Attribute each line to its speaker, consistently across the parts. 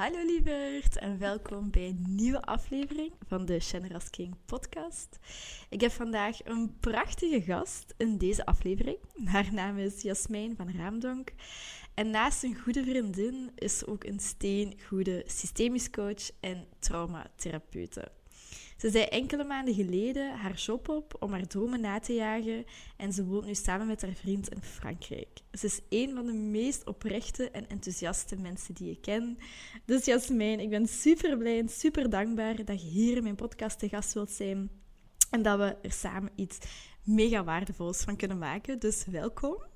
Speaker 1: Hallo lieverd en welkom bij een nieuwe aflevering van de Generous King podcast. Ik heb vandaag een prachtige gast in deze aflevering. Haar naam is Jasmijn van Raamdonk. En naast een goede vriendin is ze ook een steengoede systemisch coach en traumatherapeute. Ze zei enkele maanden geleden haar job op om haar dromen na te jagen en ze woont nu samen met haar vriend in Frankrijk. Ze is een van de meest oprechte en enthousiaste mensen die ik ken. Dus Jasmijn, ik ben super blij en super dankbaar dat je hier in mijn podcast te gast wilt zijn en dat we er samen iets mega waardevols van kunnen maken. Dus welkom.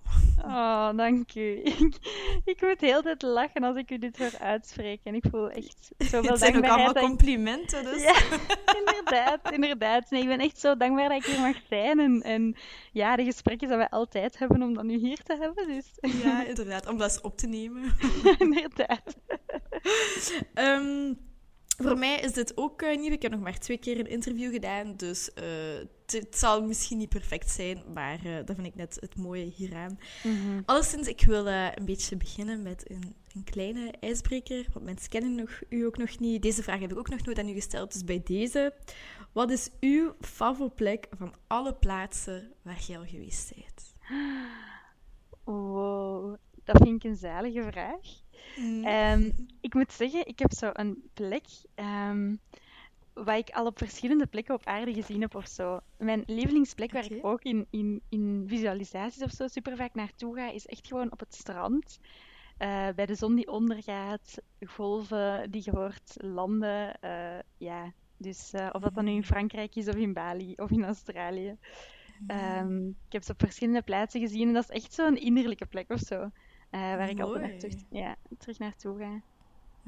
Speaker 2: Oh, dank u. Ik, moet heel tijd lachen als ik u dit hoor uitspreken. En ik voel echt zoveel
Speaker 1: Het zijn ook allemaal complimenten, dus.
Speaker 2: Ja, inderdaad, inderdaad. Nee, ik ben echt zo dankbaar dat ik hier mag zijn. En, en ja, de gesprekken dat we altijd hebben om dat nu hier te hebben. Dus.
Speaker 1: Ja, inderdaad. Om dat eens op te nemen.
Speaker 2: inderdaad.
Speaker 1: Um, voor mij is dit ook uh, nieuw. Ik heb nog maar twee keer een interview gedaan, dus uh, het zal misschien niet perfect zijn, maar uh, dat vind ik net het mooie hieraan. Mm -hmm. Alleszins, ik wil een beetje beginnen met een, een, kleine ijsbreker, want mensen kennen nog, u ook nog niet. Deze vraag heb ik ook nog nooit aan u gesteld, dus bij deze. Wat is uw favoriete van alle plaatsen waar je al geweest bent?
Speaker 2: Wow, dat vind ik een zalige vraag. Mm. Um, ik moet zeggen, ik heb zo een plek um, waar ik al op verschillende plekken op aarde gezien heb of zo. Mijn lievelingsplek waar ik ook in, in, in visualisaties of zo super vaak naartoe ga, is echt gewoon op het strand. Uh, bij de zon die ondergaat, golven die je hoort landen. Uh, ja, dus uh, of dat dan nu in Frankrijk is of in Bali of in Australië. Um, ik heb ze op verschillende plaatsen gezien en dat is echt zo'n innerlijke plek of zo. Waar ik altijd naar terug, ja, terug naartoe ga.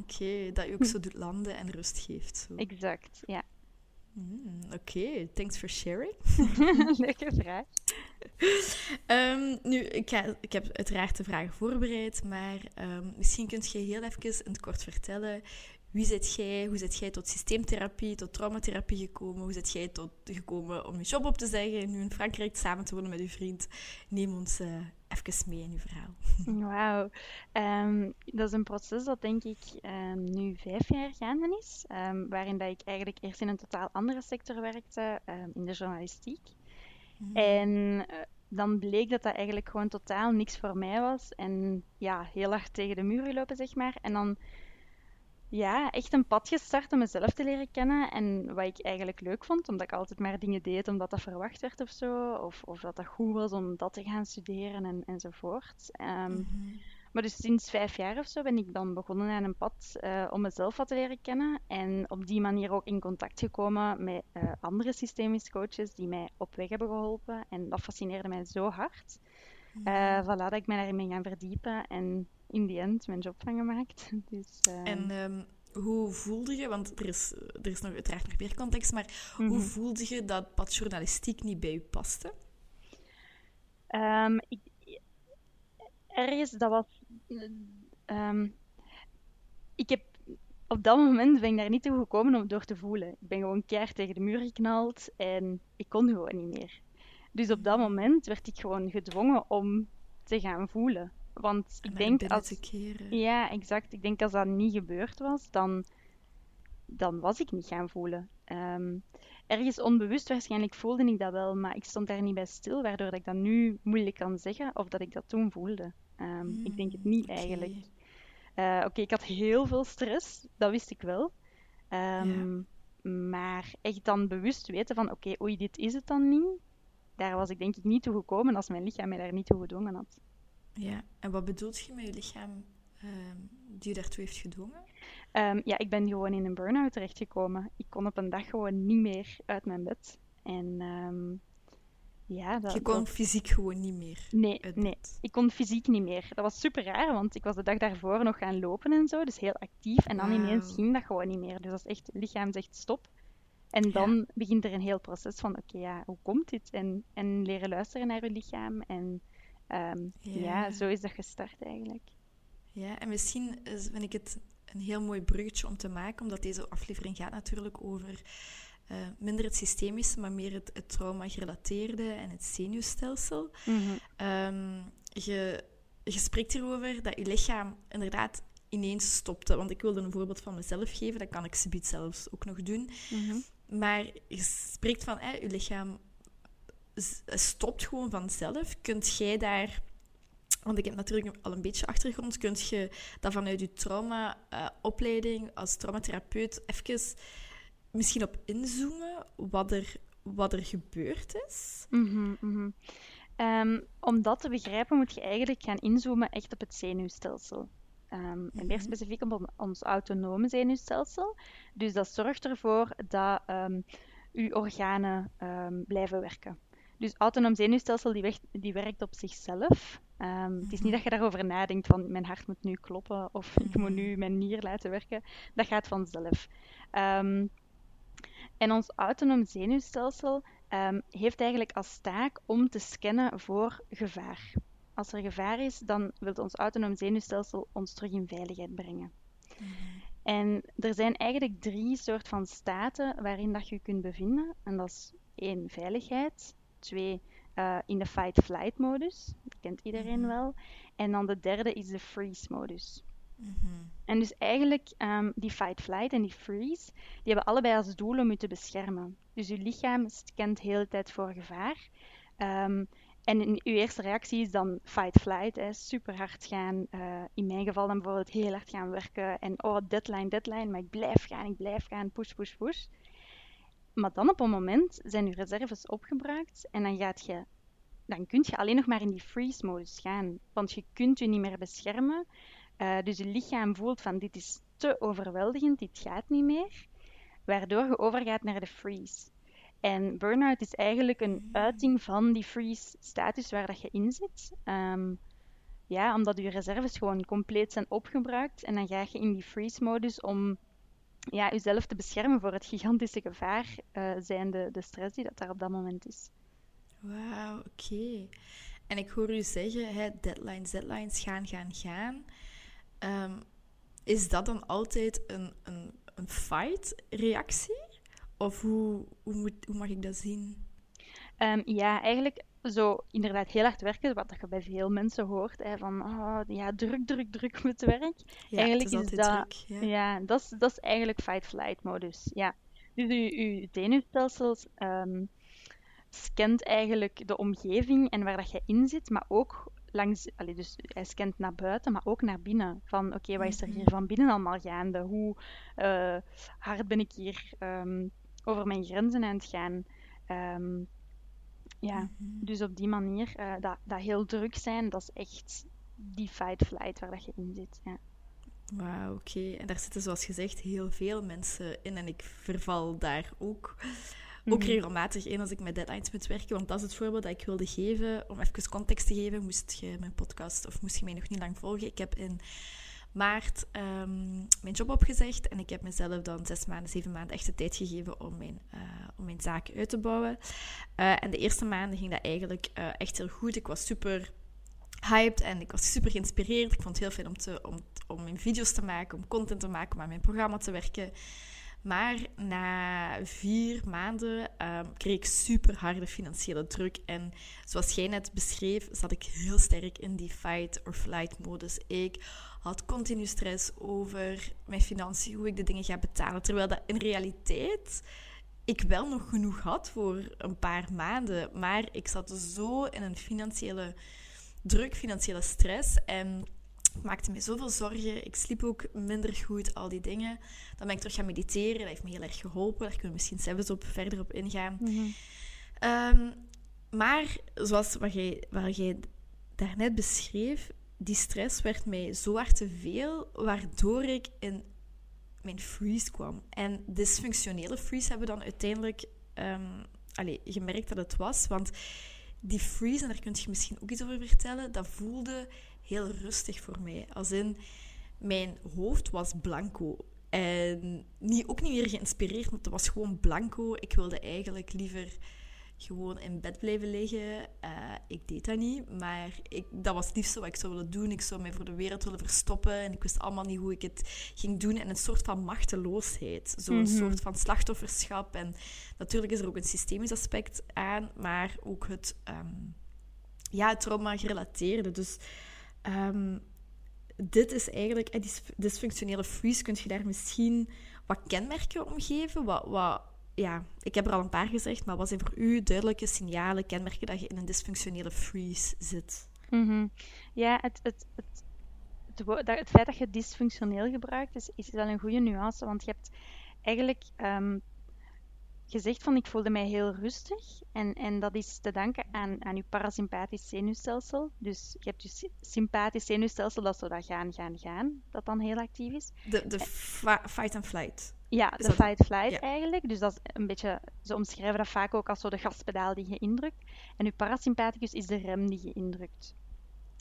Speaker 1: Oké, okay, dat je ook zo doet landen en rust geeft. Zo.
Speaker 2: Exact, ja.
Speaker 1: Mm, Oké, okay. thanks for sharing.
Speaker 2: Leuke vraag.
Speaker 1: um, nu, ik, ga, ik heb uiteraard de vragen voorbereid, maar um, misschien kunt je heel even in het kort vertellen wie zit jij? Hoe zit jij tot systeemtherapie, tot traumatherapie gekomen? Hoe zit jij tot gekomen om je job op te zeggen en nu in Frankrijk samen te wonen met je vriend? Neem ons uh, even mee in je verhaal.
Speaker 2: Wauw. Um, dat is een proces dat denk ik um, nu vijf jaar gaande is. Um, waarin dat ik eigenlijk eerst in een totaal andere sector werkte, in de journalistiek. Mm. En uh, dan bleek dat dat eigenlijk gewoon totaal niks voor mij was. En ja, heel hard tegen de muur gelopen, zeg maar. En dan ja, echt een pad gestart om mezelf te leren kennen. En wat ik eigenlijk leuk vond, omdat ik altijd maar dingen deed omdat dat verwacht werd of zo. Of, of dat dat goed was om dat te gaan studeren en, enzovoort. Um, mm -hmm. Maar dus sinds vijf jaar of zo ben ik dan begonnen aan een pad uh, om mezelf wat te leren kennen. En op die manier ook in contact gekomen met uh, andere systemische coaches die mij op weg hebben geholpen. En dat fascineerde mij zo hard. Uh, voilà, dat ik mij daarin ben gaan verdiepen. En in die end mijn job van gemaakt. Dus, uh...
Speaker 1: En um, hoe voelde je, want er is, er is nog uiteraard nog meer context, maar hoe voelde je dat pad journalistiek niet bij je paste?
Speaker 2: Um, ik, ergens, dat was... Um, ik heb op dat moment ben ik daar niet toe gekomen om door te voelen. Ik ben gewoon keihard tegen de muur geknald en ik kon gewoon niet meer. Dus op dat moment werd ik gewoon gedwongen om te gaan voelen. Want ik denk als... Ja, exact. Ik denk als dat niet gebeurd was, dan, dan was ik niet gaan voelen. Um, ergens onbewust waarschijnlijk voelde ik dat wel, maar ik stond daar niet bij stil, waardoor dat ik dat nu moeilijk kan zeggen of dat ik dat toen voelde. Um, mm, ik denk het niet okay. eigenlijk. Uh, Oké, okay, ik had heel veel stress, dat wist ik wel. Um, ja. Maar echt dan bewust weten van, oké, oei, dit is het dan niet. Daar was ik denk ik niet toe gekomen als mijn lichaam mij daar niet toe gedwongen had.
Speaker 1: Ja, en wat bedoelt je met je lichaam um, die je daartoe heeft gedwongen?
Speaker 2: Um, ja, ik ben gewoon in een burn-out terechtgekomen. Ik kon op een dag gewoon niet meer uit mijn bed. En um, ja, dat,
Speaker 1: je kon
Speaker 2: dat...
Speaker 1: fysiek gewoon niet meer.
Speaker 2: Nee, nee, ik kon fysiek niet meer. Dat was super raar, want ik was de dag daarvoor nog gaan lopen en zo, dus heel actief. En dan wow. ineens ging dat gewoon niet meer. Dus dat is echt, het lichaam zegt stop. En dan ja. begint er een heel proces van, oké, okay, ja, hoe komt dit? En, en leren luisteren naar je lichaam en Ehm, ja. zo is dat gestart eigenlijk.
Speaker 1: Ja, en misschien is, vind ik het een heel mooi bruggetje om te maken, omdat deze aflevering gaat natuurlijk over uh, minder het systemische, maar meer het, het trauma-gerelateerde en het zenuwstelsel.
Speaker 2: Mhm.
Speaker 1: Ehm, je, je spreekt hierover dat je lichaam inderdaad ineens stopte. Want ik wilde een voorbeeld van mezelf geven, dat kan ik subiet zelfs ook nog doen.
Speaker 2: Mhm.
Speaker 1: Maar je spreekt van, hè, je lichaam stopt gewoon vanzelf. Kunt jij daar want ik heb natuurlijk al een beetje achtergrond. Kunt je dat vanuit je traumaopleiding als traumatherapeut even misschien op inzoomen wat er, wat er gebeurd is?
Speaker 2: Mm -hmm, om dat te begrijpen moet je eigenlijk gaan inzoomen echt op het zenuwstelsel. Um, En meer mhm. specifiek op ons autonome zenuwstelsel. Dus dat zorgt ervoor dat um, uw organen blijven werken. Dus autonoom zenuwstelsel die, die werkt op zichzelf. Um, het is niet dat je daarover nadenkt van mijn hart moet nu kloppen of ik moet nu mijn nier laten werken. Dat gaat vanzelf. Um, en ons autonoom zenuwstelsel um, heeft eigenlijk als taak om te scannen voor gevaar. Als er gevaar is, dan wil ons autonoom zenuwstelsel ons terug in veiligheid brengen. Mm En er zijn eigenlijk drie soorten van staten waarin dat je kunt bevinden. En dat is één, veiligheid. Twee, uh, in de fight-flight modus. Dat kent iedereen mhm. wel. En dan de derde is de freeze modus.
Speaker 1: Mhm.
Speaker 2: En dus eigenlijk um, die fight-flight en die freeze, die hebben allebei als doel om je te beschermen. Dus je lichaam scant de hele tijd voor gevaar. Um, en in, uw eerste reactie is dan fight-flight, super hard gaan. Uh, in mijn geval dan bijvoorbeeld heel hard gaan werken. En oh, deadline, deadline, maar ik blijf gaan, ik blijf gaan, push, push, push. Maar dan op een moment zijn je reserves opgebruikt en dan, gaat je, dan kun je alleen nog maar in die freeze-modus gaan. Want je kunt je niet meer beschermen. Uh, dus je lichaam voelt van dit is te overweldigend, dit gaat niet meer. Waardoor je overgaat naar de freeze. En burn-out is eigenlijk een uiting van die freeze-status waar dat je in zit. Um, ja, omdat je reserves gewoon compleet zijn opgebruikt. En dan ga je in die freeze-modus om ja, jezelf te beschermen voor het gigantische gevaar, uh, zijnde de stress die dat daar op dat moment is.
Speaker 1: Wauw, oké. En ik hoor u zeggen, hè, deadlines, deadlines, gaan, gaan, gaan. Um, is dat dan altijd een, een, een fight-reactie? Of hoe, hoe, moet, hoe mag ik dat zien?
Speaker 2: Um, ja, eigenlijk zo inderdaad heel hard werken, wat je bij veel mensen hoort, hè, van oh, ja, druk, druk, druk met werk.
Speaker 1: Ja, eigenlijk is, is dat,
Speaker 2: druk, ja. ja, dat, is, dat is eigenlijk fight-flight modus. Ja. Dus je, zenuwstelsel um, scant eigenlijk de omgeving en waar dat je in zit, maar ook langs, allee, dus hij scant naar buiten, maar ook naar binnen. Van oké, wat is er hier mhm. van binnen allemaal gaande? Hoe uh, hard ben ik hier um, over mijn grenzen aan het gaan? Um, ja, mhm. dus op die manier, uh, dat, dat heel druk zijn, dat is echt die fight-flight waar dat je in zit. Ja.
Speaker 1: Wauw, oké. En daar zitten, zoals gezegd, heel veel mensen in. En ik verval daar ook, ook mhm. regelmatig in als ik met deadlines moet werken. Want dat is het voorbeeld dat ik wilde geven. Om even context te geven, moest je mijn podcast of moest je mij nog niet lang volgen. Ik heb in maart um, mijn job opgezegd. En ik heb mezelf dan zes maanden, zeven maanden echt de tijd gegeven om mijn, uh, om mijn zaak uit te bouwen. Uh, en de eerste maanden ging dat eigenlijk uh, echt heel goed. Ik was super hyped en ik was super geïnspireerd. Ik vond het heel fijn om, te, om, om mijn video's te maken, om content te maken, om aan mijn programma te werken. Maar na vier maanden um, kreeg ik super harde financiële druk. En zoals jij net beschreef, zat ik heel sterk in die fight or flight modus. Ik had continu stress over mijn financiën, hoe ik de dingen ga betalen. Terwijl dat in realiteit ik wel nog genoeg had voor een paar maanden. Maar ik zat zo in een financiële druk, financiële stress. En het maakte me zoveel zorgen. Ik sliep ook minder goed, al die dingen. Dan ben ik terug gaan mediteren. Dat heeft me heel erg geholpen. Daar kunnen we misschien zelfs op, verder op ingaan.
Speaker 2: Mhm.
Speaker 1: Ehm, maar zoals wat jij, wat jij daarnet beschreef, die stress werd mij zo hard te veel, waardoor ik in mijn freeze kwam. En dysfunctionele freeze hebben we dan uiteindelijk um, allez, gemerkt dat het was. Want die freeze, en daar kun je misschien ook iets over vertellen, dat voelde heel rustig voor mij. Als in, mijn hoofd was blanco. En niet, ook niet meer geïnspireerd, want het was gewoon blanco. Ik wilde eigenlijk liever gewoon in bed blijven liggen. Uh, ik deed dat niet, maar ik, dat was niet zo wat ik zou willen doen. Ik zou mij voor de wereld willen verstoppen en ik wist allemaal niet hoe ik het ging doen. En een soort van machteloosheid, zo'n mm soort van slachtofferschap. En natuurlijk is er ook een systemisch aspect aan, maar ook het, um, ja, het trauma gerelateerde. Dus um, dit is eigenlijk, die dysfunctionele freeze, kun je daar misschien wat kenmerken omgeven? Wat, wat, ja, ik heb er al een paar gezegd, maar wat zijn voor u duidelijke signalen, kenmerken dat je in een dysfunctionele freeze zit?
Speaker 2: Mm Ja, het, het, het, het, het, feit dat je dysfunctioneel gebruikt is, is wel een goede nuance, want je hebt eigenlijk um, gezegd van ik voelde mij heel rustig. En, en dat is te danken aan, aan je parasympathisch zenuwstelsel. Dus je hebt je sympathisch zenuwstelsel, dat zo dat gaan, gaan, gaan, dat dan heel actief is.
Speaker 1: De, de fight and flight.
Speaker 2: Ja, de fight-flight eigenlijk. Dus dat is een beetje, ze omschrijven dat vaak ook als zo de gaspedaal die je indrukt. En je parasympathicus is de rem die je indrukt.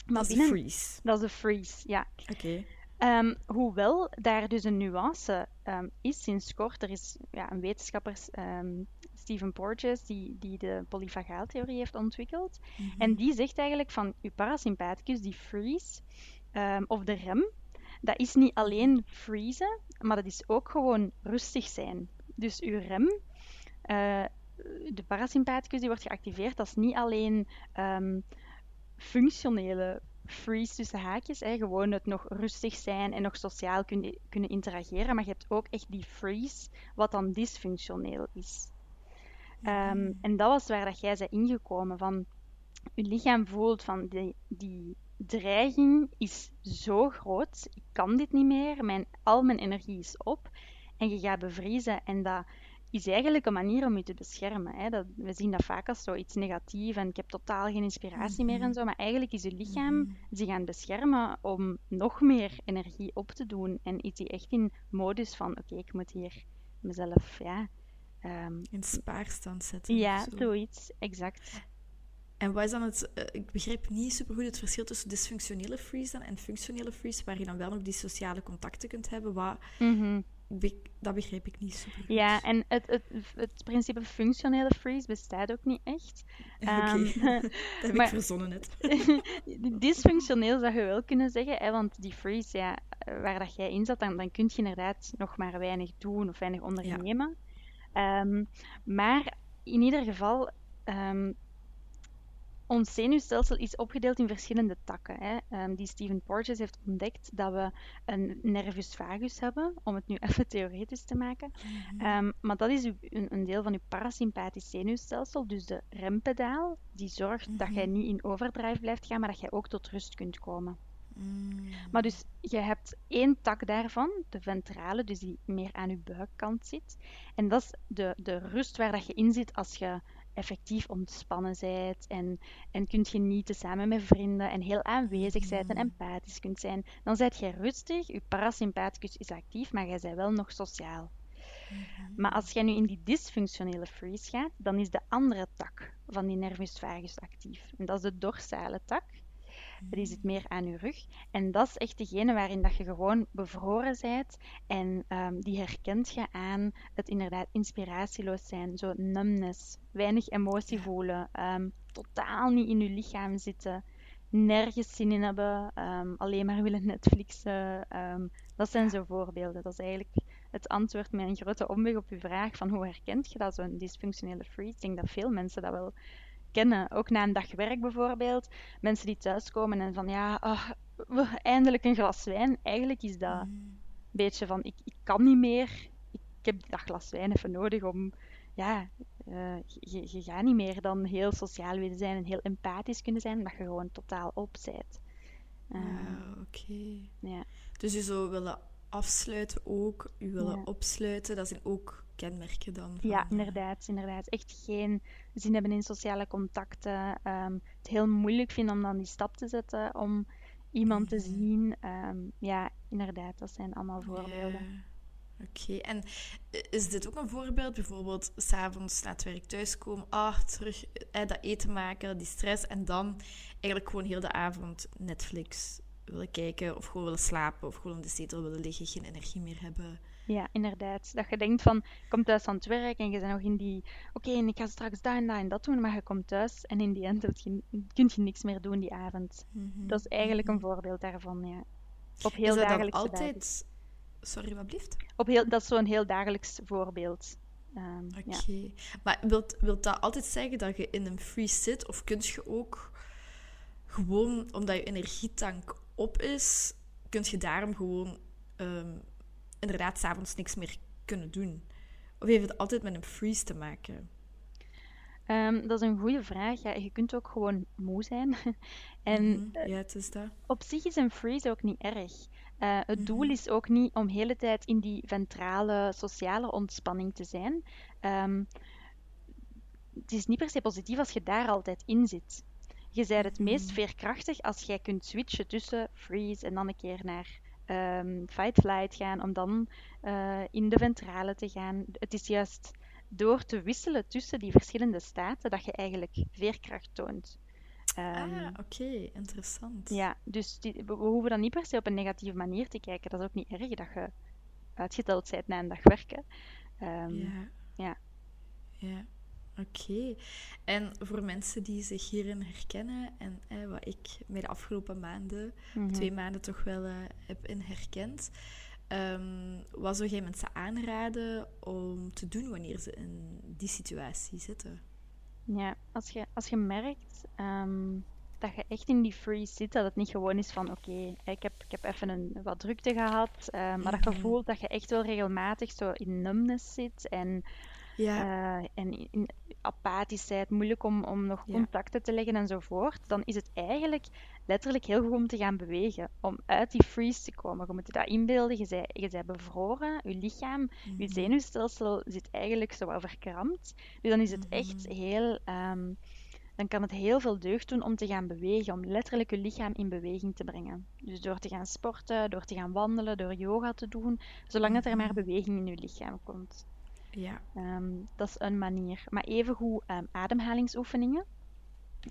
Speaker 1: Maar dat is de freeze.
Speaker 2: Dat is de freeze, ja.
Speaker 1: Oké.
Speaker 2: Um, hoewel daar dus een nuance um, is sinds kort. Er is ja, een wetenschapper, um, Stephen Porges, die, die de polyfagaaltheorie heeft ontwikkeld. Mm -hmm. En die zegt eigenlijk van uw parasympathicus, die freeze, of de rem, dat is niet alleen freezen, maar dat is ook gewoon rustig zijn. Dus uw rem, uh, de parasympathicus die wordt geactiveerd, dat is niet alleen functionele freeze tussen haakjes. Hè, gewoon het nog rustig zijn en nog sociaal kunnen, kunnen interageren. Maar je hebt ook echt die freeze, wat dan dysfunctioneel is. Um, en dat was waar dat jij zei ingekomen. Van, je lichaam voelt van die, die dreiging is zo groot. Ik kan dit niet meer. Mijn, al mijn energie is op. En je gaat bevriezen. En dat is eigenlijk een manier om je te beschermen. Hè. Dat, we zien dat vaak als zoiets negatief en ik heb totaal geen inspiratie meer en mhm. zo. Maar eigenlijk is je lichaam mhm. zich aan het beschermen om nog meer energie op te doen. En is hij echt in modus van: oké, ik moet hier mezelf ja,
Speaker 1: um, in spaarstand zetten.
Speaker 2: Ja, zo. zoiets, exact.
Speaker 1: En wat is dan het, uh, ik begrijp niet super goed het verschil tussen dysfunctionele freeze dan en functionele freeze, waar je dan wel nog die sociale contacten kunt hebben. Wat,
Speaker 2: mm
Speaker 1: dat begrijp ik niet super goed.
Speaker 2: Ja, en het, het, het principe functionele freeze bestaat ook niet echt.
Speaker 1: Oké, okay. um, dat heb maar, ik verzonnen net.
Speaker 2: dysfunctioneel zou je wel kunnen zeggen, hè, want die freeze, ja, waar dat jij in zat, dan, dan kun je inderdaad nog maar weinig doen of weinig ondernemen. Ja. Um, maar in ieder geval, um, ons zenuwstelsel is opgedeeld in verschillende takken. Hè. Um, die Stephen Porges heeft ontdekt dat we een nervus vagus hebben, om het nu even theoretisch te maken. Mm -hmm. um, maar dat is een, een, deel van je parasympathisch zenuwstelsel, dus de rempedaal, die zorgt mm -hmm. dat jij niet in overdrive blijft gaan, maar dat jij ook tot rust kunt komen.
Speaker 1: Mm.
Speaker 2: Maar dus je hebt één tak daarvan, de ventrale, dus die meer aan je buikkant zit. En dat is de, de rust waar dat je in zit als je effectief ontspannen bent en, en kunt genieten samen met vrienden en heel aanwezig bent en mm. empathisch kunt zijn, dan zijt je rustig, je parasympathicus is actief, maar jij bent wel nog sociaal.
Speaker 1: Mm-hmm.
Speaker 2: Maar als jij nu in die dysfunctionele freeze gaat, dan is de andere tak van die nervus vagus actief. En dat is de dorsale tak. Die zit meer aan je rug. En dat is echt degene waarin dat je gewoon bevroren bent. En um, die herkent je aan het inderdaad inspiratieloos zijn. Zo numbness, weinig emotie voelen, um, totaal niet in je lichaam zitten, nergens zin in hebben, um, alleen maar willen Netflixen. dat zijn zo voorbeelden. Dat is eigenlijk het antwoord met een grote omweg op je vraag van hoe herkent je dat, zo'n dysfunctionele freeze. Ik denk dat veel mensen dat wel Ook na een dag werk bijvoorbeeld. Mensen die thuiskomen en van ja, oh, eindelijk een glas wijn. Eigenlijk is dat mm. een beetje van ik, ik kan niet meer. Ik, heb dat glas wijn even nodig om. Ja, uh, je, je gaat niet meer dan heel sociaal willen zijn en heel empathisch kunnen zijn, omdat je gewoon totaal op bent.
Speaker 1: Uh, ah, oké.
Speaker 2: Ja.
Speaker 1: Dus je zou willen afsluiten ook, je willen ja. opsluiten, dat zijn ook kenmerken dan?
Speaker 2: Van, ja, inderdaad, inderdaad. Echt geen zin hebben in sociale contacten. Um, het heel moeilijk vinden om dan die stap te zetten om iemand te zien. Um, ja, inderdaad, dat zijn allemaal voorbeelden.
Speaker 1: Oké, okay. en is dit ook een voorbeeld? Bijvoorbeeld s'avonds na het werk thuiskomen, ah, terug eh, dat eten maken, die stress, en dan eigenlijk gewoon heel de avond Netflix willen kijken, of gewoon willen slapen, of gewoon in de zetel willen liggen, geen energie meer hebben.
Speaker 2: Ja, inderdaad. Dat je denkt van, je komt thuis aan het werk en je bent nog in die, oké, en ik ga straks dat en dat en dat doen, maar je komt thuis en in die end je, kun je niks meer doen die avond.
Speaker 1: Mhm,
Speaker 2: Dat is eigenlijk een
Speaker 1: mhm.
Speaker 2: voorbeeld daarvan, ja. Op heel
Speaker 1: Is dat dan altijd...
Speaker 2: basis.
Speaker 1: Sorry, wat blieft?
Speaker 2: Op heel, dat is zo'n heel dagelijks voorbeeld. Ehm,
Speaker 1: Oké.
Speaker 2: ja.
Speaker 1: Maar wilt, wilt dat altijd zeggen dat je in een freeze zit? Of kun je ook gewoon, omdat je energietank op is, kun je daarom gewoon ehm, inderdaad s'avonds niks meer kunnen doen? Of heeft het altijd met een freeze te maken?
Speaker 2: Ehm, dat is een goede vraag. Ja, je kunt ook gewoon moe zijn. en
Speaker 1: Mhm, Ja, het is dat.
Speaker 2: op zich is een freeze ook niet erg. Eh, het doel
Speaker 1: Mhm.
Speaker 2: is ook niet om de hele tijd in die ventrale sociale ontspanning te zijn. Ehm, het is niet per se positief als je daar altijd in zit. Je bent het meest
Speaker 1: Mhm.
Speaker 2: veerkrachtig als jij kunt switchen tussen freeze en dan een keer naar ehm, fight-flight gaan, om dan eh, in de ventrale te gaan. Het is juist door te wisselen tussen die verschillende staten dat je eigenlijk veerkracht toont. Ehm,
Speaker 1: ah, oké. Interessant.
Speaker 2: ja, dus die- we we hoeven dat niet per se op een negatieve manier te kijken. Dat is ook niet erg dat je uitgeteld bent na een dag werken. Ehm,
Speaker 1: Ja.
Speaker 2: ja.
Speaker 1: Ja, oké. En voor mensen die zich hierin herkennen en eh, wat ik mij de afgelopen maanden,
Speaker 2: mhm.
Speaker 1: twee maanden toch wel eh, heb in herkend, ehm, wat zou jij mensen aanraden om te doen wanneer ze in die situatie zitten?
Speaker 2: Ja, als je, als je merkt ehm, dat je echt in die freeze zit, dat het niet gewoon is van oké, ik, heb, ik heb even een, wat drukte gehad, eh, maar dat je
Speaker 1: Mhm.
Speaker 2: voelt dat je echt wel regelmatig zo in numbness zit en,
Speaker 1: Ja,
Speaker 2: eh, en in, apathischheid, moeilijk om, om nog contacten te leggen enzovoort, dan is het eigenlijk letterlijk heel goed om te gaan bewegen, om uit die freeze te komen. Je moet je dat inbeelden, je bent, je bent bevroren, je lichaam, je
Speaker 1: mhm,
Speaker 2: zenuwstelsel zit eigenlijk zo wat verkrampt. Dus dan is het echt
Speaker 1: Mhm.
Speaker 2: heel, ehm, dan kan het heel veel deugd doen om te gaan bewegen, om letterlijk je lichaam in beweging te brengen. Dus door te gaan sporten, door te gaan wandelen, door yoga te doen, zolang dat er maar
Speaker 1: Mhm.
Speaker 2: beweging in je lichaam komt.
Speaker 1: Ja,
Speaker 2: Ehm, dat is een manier. Maar evengoed ehm ademhalingsoefeningen.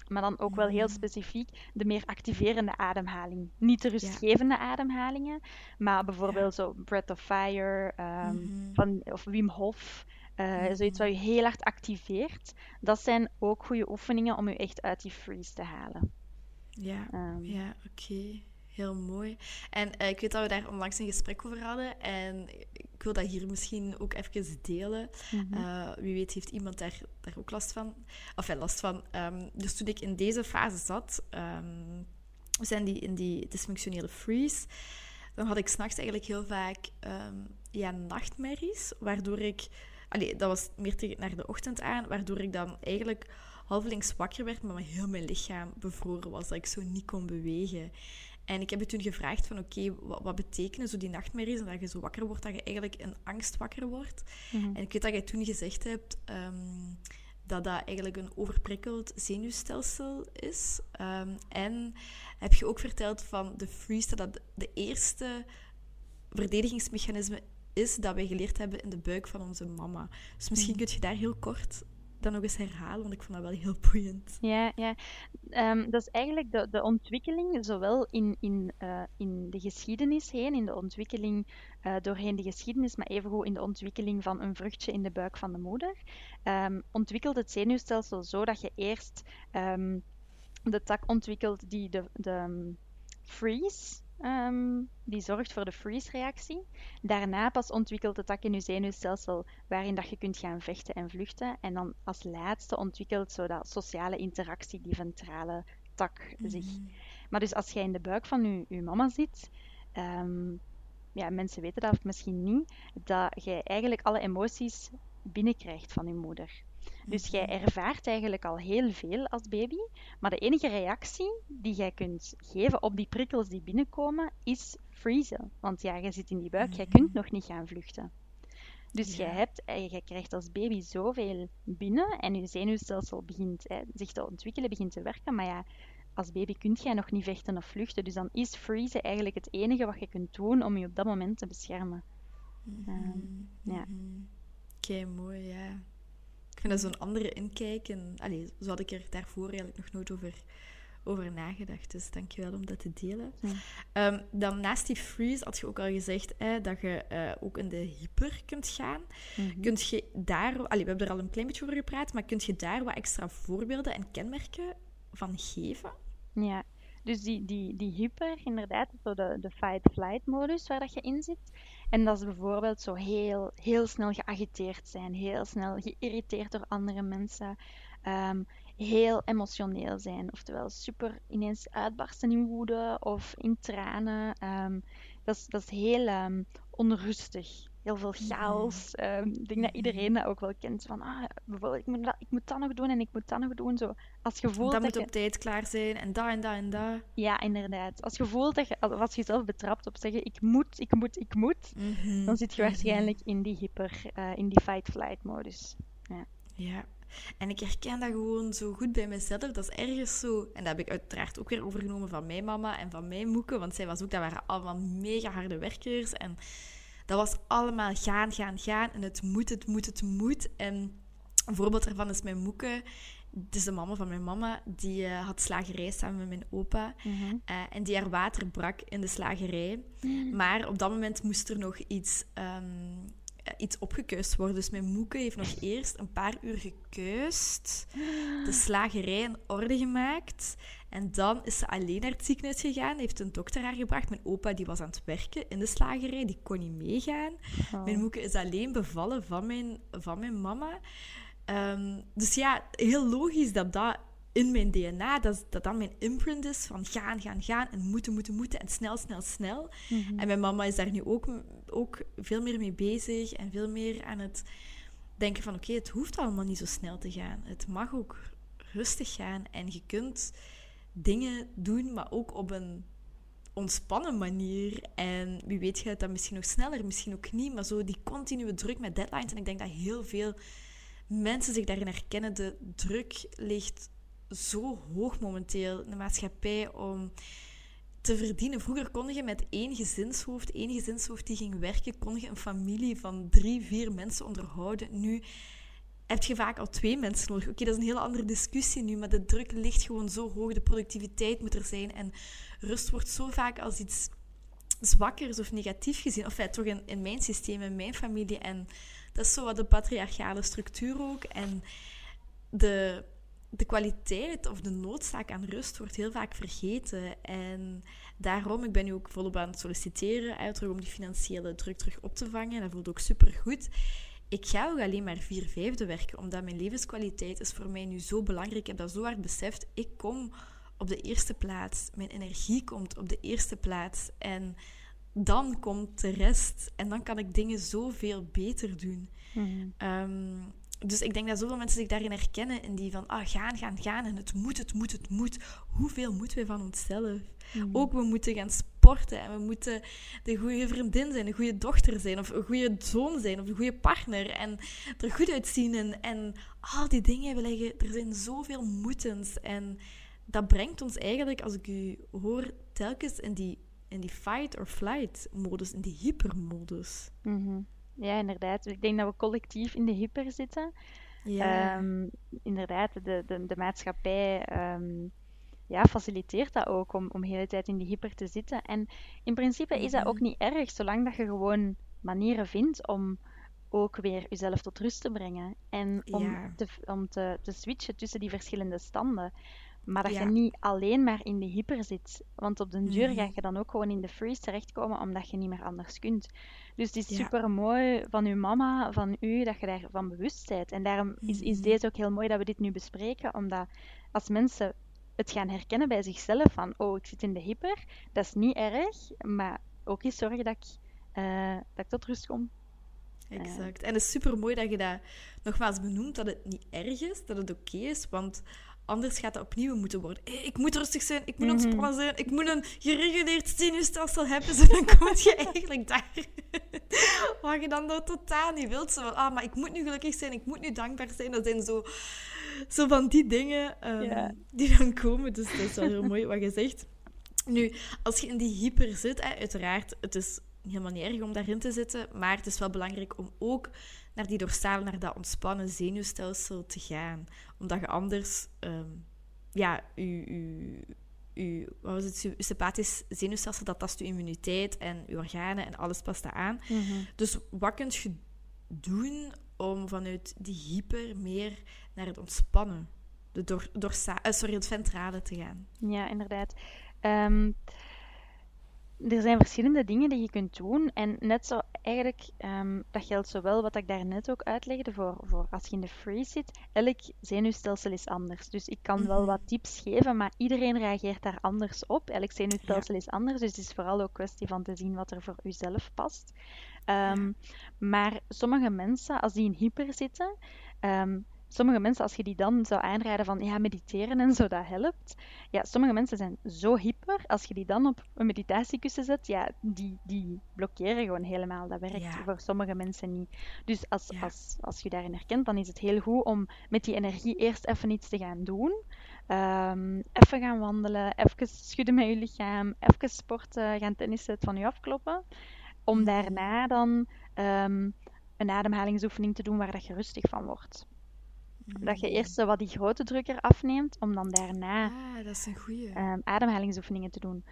Speaker 2: Maar dan ook wel heel
Speaker 1: Mhm.
Speaker 2: specifiek de meer activerende ademhaling. Niet de rustgevende ademhalingen, maar bijvoorbeeld zo Breath of Fire ehm,
Speaker 1: mhm,
Speaker 2: van, of Wim Hof. eh, Zoiets wat je heel hard activeert. Dat zijn ook goede oefeningen om je echt uit die freeze te halen.
Speaker 1: ja, ja, oké. Heel mooi. En eh, ik weet dat we daar onlangs een gesprek over hadden. En ik wil dat hier misschien ook even delen.
Speaker 2: mhm.
Speaker 1: Eh, wie weet heeft iemand daar, daar ook last van. Of ja, last van. Ehm, dus toen ik in deze fase zat, ehm, we zijn die in die dysfunctionele freeze, dan had ik s'nachts eigenlijk heel vaak ehm, ja, nachtmerries, waardoor ik... Allee, dat was meer tegen naar de ochtend aan, waardoor ik dan eigenlijk halvelings wakker werd, maar mijn- heel mijn lichaam bevroren was, dat ik zo niet kon bewegen. En ik heb je toen gevraagd van, oké, wat, wat betekenen zo die nachtmerries? En dat je zo wakker wordt, dat je eigenlijk in angst wakker wordt.
Speaker 2: Mhm.
Speaker 1: En ik weet dat jij toen gezegd hebt ehm, dat dat eigenlijk een overprikkeld zenuwstelsel is. Ehm, en heb je ook verteld van de freeze, dat dat de eerste verdedigingsmechanisme is dat wij geleerd hebben in de buik van onze mama. Dus misschien
Speaker 2: Mhm.
Speaker 1: kun je daar heel kort dan nog eens herhalen, want ik vond dat wel heel boeiend.
Speaker 2: Ja, ja. Ehm, dat is eigenlijk de, de ontwikkeling, zowel in, in, eh, in de geschiedenis heen, in de ontwikkeling eh, doorheen de geschiedenis, maar evengoed in de ontwikkeling van een vruchtje in de buik van de moeder, ehm, ontwikkelt het zenuwstelsel zo dat je eerst ehm, de tak ontwikkelt die de, de freeze, ehm, die zorgt voor de freeze-reactie. Daarna pas ontwikkelt de tak in je zenuwstelsel waarin dat je kunt gaan vechten en vluchten. En dan als laatste ontwikkelt zo dat sociale interactie, die ventrale tak zich.
Speaker 1: Mhm.
Speaker 2: Maar dus als jij in de buik van je, je mama zit, ehm, ja, mensen weten dat misschien niet, dat jij eigenlijk alle emoties binnenkrijgt van je moeder. Dus jij ervaart eigenlijk al heel veel als baby, maar de enige reactie die jij kunt geven op die prikkels die binnenkomen, is freezen. Want ja, jij zit in die buik, jij kunt nog niet gaan vluchten. Dus jij,
Speaker 1: Ja.
Speaker 2: hebt, eh, jij krijgt als baby zoveel binnen en je zenuwstelsel begint hè, zich te ontwikkelen, begint te werken. Maar ja, als baby kunt jij nog niet vechten of vluchten. Dus dan is freezen eigenlijk het enige wat je kunt doen om je op dat moment te beschermen. Ehm, ja.
Speaker 1: Mhm. Oké, mooi, ja. Ik vind dat zo'n andere inkijk. En, allee, zo had ik er daarvoor eigenlijk nog nooit over, over nagedacht. Dus dankjewel om dat te delen.
Speaker 2: Ja.
Speaker 1: Ehm, dan naast die freeze had je ook al gezegd hè, dat je eh, ook in de hyper kunt gaan.
Speaker 2: Mhm.
Speaker 1: Kunt je daar... Allee, we hebben er al een klein beetje over gepraat, maar kunt je daar wat extra voorbeelden en kenmerken van geven?
Speaker 2: Ja, dus die, die, die hyper, inderdaad, zo de, de fight-flight-modus waar dat je in zit. En dat is bijvoorbeeld zo heel, heel snel geagiteerd zijn, heel snel geïrriteerd door andere mensen, ehm, heel emotioneel zijn, oftewel super ineens uitbarsten in woede of in tranen. Ehm, dat, is, dat is heel ehm, onrustig. Heel veel chaos. Ehm, ik denk dat iedereen dat ook wel kent. Van, ah, bijvoorbeeld, ik moet, dat, ik moet dat nog doen en ik moet dat nog doen. Zo, als je voelt
Speaker 1: dat
Speaker 2: dat
Speaker 1: moet
Speaker 2: je...
Speaker 1: op tijd klaar zijn en dat en dat en dat.
Speaker 2: Ja, inderdaad. Als je voelt dat je, als je jezelf betrapt op zeggen ik moet, ik moet, ik moet,
Speaker 1: Mhm.
Speaker 2: dan zit je
Speaker 1: Mhm.
Speaker 2: waarschijnlijk in die hyper, eh, in die fight-flight modus.
Speaker 1: Ja, en ik herken dat gewoon zo goed bij mezelf. Dat is ergens zo. En dat heb ik uiteraard ook weer overgenomen van mijn mama en van mijn moeke. Want zij was ook, dat waren allemaal mega harde werkers. En dat was allemaal gaan, gaan, gaan. En het moet, het moet, het moet. En een voorbeeld daarvan is mijn moeke. Is de mama van mijn mama. Die eh, had slagerij samen met mijn opa. Eh, en die haar water brak in de slagerij. Maar op dat moment moest er nog iets, eh, iets opgekuist worden. Dus mijn moeke heeft nog eerst een paar uur gekuist. De slagerij in orde gemaakt. En dan is ze alleen naar het ziekenhuis gegaan. Heeft een dokter haar gebracht. Mijn opa die was aan het werken in de slagerij. Die kon niet meegaan.
Speaker 2: Oh.
Speaker 1: Mijn moeke is alleen bevallen van mijn, van mijn mama. Ehm, dus ja, heel logisch dat dat in mijn DNA, dat, dat dat mijn imprint is van gaan, gaan, gaan en moeten, moeten, moeten en snel, snel, snel.
Speaker 2: Mhm.
Speaker 1: En mijn mama is daar nu ook, ook veel meer mee bezig en veel meer aan het denken van oké, het hoeft allemaal niet zo snel te gaan. Het mag ook rustig gaan en je kunt dingen doen, maar ook op een ontspannen manier. En wie weet gaat dat misschien nog sneller, misschien ook niet, maar zo die continue druk met deadlines. En ik denk dat heel veel mensen zich daarin herkennen. De druk ligt zo hoog momenteel in de maatschappij om te verdienen. Vroeger kon je met één gezinshoofd, één gezinshoofd die ging werken, kon je een familie van drie, vier mensen onderhouden. Nu heb je vaak al twee mensen nodig. Oké, dat is een hele andere discussie nu, maar de druk ligt gewoon zo hoog. De productiviteit moet er zijn en rust wordt zo vaak als iets zwakkers of negatief gezien. Of ja, toch in, in mijn systeem, in mijn familie. En dat is zo wat de patriarchale structuur ook. En de, de kwaliteit of de noodzaak aan rust wordt heel vaak vergeten. En daarom, ik ben nu ook volop aan het solliciteren, terug om die financiële druk terug op te vangen. Dat voelt ook super goed. Ik ga ook alleen maar vier vijfde werken, omdat mijn levenskwaliteit is voor mij nu zo belangrijk. Ik heb dat zo hard beseft. Ik kom op de eerste plaats. Mijn energie komt op de eerste plaats. En dan komt de rest. En dan kan ik dingen zoveel beter doen.
Speaker 2: Mhm.
Speaker 1: Ehm, dus ik denk dat zoveel mensen zich daarin herkennen. In die van, ah, gaan, gaan, gaan. En het moet, het moet, het moet. Hoeveel moeten we van onszelf?
Speaker 2: Mhm.
Speaker 1: Ook we moeten gaan sporten. En we moeten de goede vriendin zijn, de goede dochter zijn. Of een goede zoon zijn. Of een goede partner. En er goed uitzien. En, en al die dingen. We leggen, er zijn zoveel moetens. En dat brengt ons eigenlijk, als ik u hoor, telkens in die, in die fight or flight modus. In die hypermodus.
Speaker 2: Mhm. Ja, inderdaad. Ik denk dat we collectief in de hyper zitten.
Speaker 1: Ja.
Speaker 2: Ehm, inderdaad, de, de, de maatschappij ehm, ja, faciliteert dat ook om, om de hele tijd in die hyper te zitten. En in principe is dat ook
Speaker 1: Mhm.
Speaker 2: niet erg, zolang dat je gewoon manieren vindt om ook weer jezelf tot rust te brengen. En om,
Speaker 1: Ja.
Speaker 2: te, om te, te switchen tussen die verschillende standen. Maar dat
Speaker 1: Ja.
Speaker 2: je niet alleen maar in de hyper zit. Want op den duur
Speaker 1: Mhm.
Speaker 2: ga je dan ook gewoon in de freeze terechtkomen, omdat je niet meer anders kunt. Dus het is
Speaker 1: Ja.
Speaker 2: super mooi van uw mama, van u, dat je daarvan bewust bent. En daarom is, is
Speaker 1: Mhm.
Speaker 2: deze ook heel mooi dat we dit nu bespreken, omdat als mensen het gaan herkennen bij zichzelf, van oh, ik zit in de hyper, dat is niet erg, maar ook eens zorgen dat ik, eh, dat ik tot rust kom.
Speaker 1: Exact. En het is super mooi dat je dat nogmaals benoemt, dat het niet erg is, dat het oké is, want anders gaat dat opnieuw moeten worden. Hé, ik moet rustig zijn, ik moet
Speaker 2: Mhm.
Speaker 1: ontspannen zijn, ik moet een gereguleerd zenuwstelsel hebben, zo dan kom je eigenlijk daar waar je dan dat totaal niet wilt. Zo van, ah, maar ik moet nu gelukkig zijn, ik moet nu dankbaar zijn. Dat zijn zo, zo van die dingen ehm,
Speaker 2: Ja.
Speaker 1: die dan komen. Dus dat is wel heel mooi wat je zegt. Nu, als je in die hyper zit, hè, uiteraard, het is helemaal niet erg om daarin te zitten, maar het is wel belangrijk om ook naar die dorsale, naar dat ontspannen zenuwstelsel te gaan. Omdat je anders ehm, ja, uw, uw, wat was het, uw sympathisch zenuwstelsel, dat tast uw immuniteit en uw organen en alles past aan.
Speaker 2: Mhm.
Speaker 1: Dus wat kun je doen om vanuit die hyper meer naar het ontspannen, de door, door, sorry, het ventrale te gaan?
Speaker 2: Ja, inderdaad. Ehm, er zijn verschillende dingen die je kunt doen. En net zo eigenlijk, ehm, dat geldt zowel wat ik daarnet ook uitlegde voor, voor als je in de freeze zit. Elk zenuwstelsel is anders. Dus ik kan wel
Speaker 1: Mhm.
Speaker 2: wat tips geven, maar iedereen reageert daar anders op. Elk zenuwstelsel is anders. Dus het is vooral ook kwestie van te zien wat er voor uzelf past. Ehm, Maar sommige mensen, als die in hyper zitten, ehm, sommige mensen, als je die dan zou aanraden van ja, mediteren en zo, dat helpt. Ja, sommige mensen zijn zo hyper, als je die dan op een meditatiekussen zet, ja, die, die blokkeren gewoon helemaal. Dat werkt
Speaker 1: Ja.
Speaker 2: voor sommige mensen niet. Dus als,
Speaker 1: Ja.
Speaker 2: als, als je daarin herkent, dan is het heel goed om met die energie eerst even iets te gaan doen. Ehm, even gaan wandelen, even schudden met je lichaam, even sporten, gaan tennissen, het van je afkloppen. Om
Speaker 1: Mhm.
Speaker 2: daarna dan ehm, een ademhalingsoefening te doen waar dat je rustig van wordt. Dat je eerst zo wat die grote druk eraf neemt, om dan daarna
Speaker 1: Ah, dat is een goeie.
Speaker 2: ehm, ademhalingsoefeningen te doen.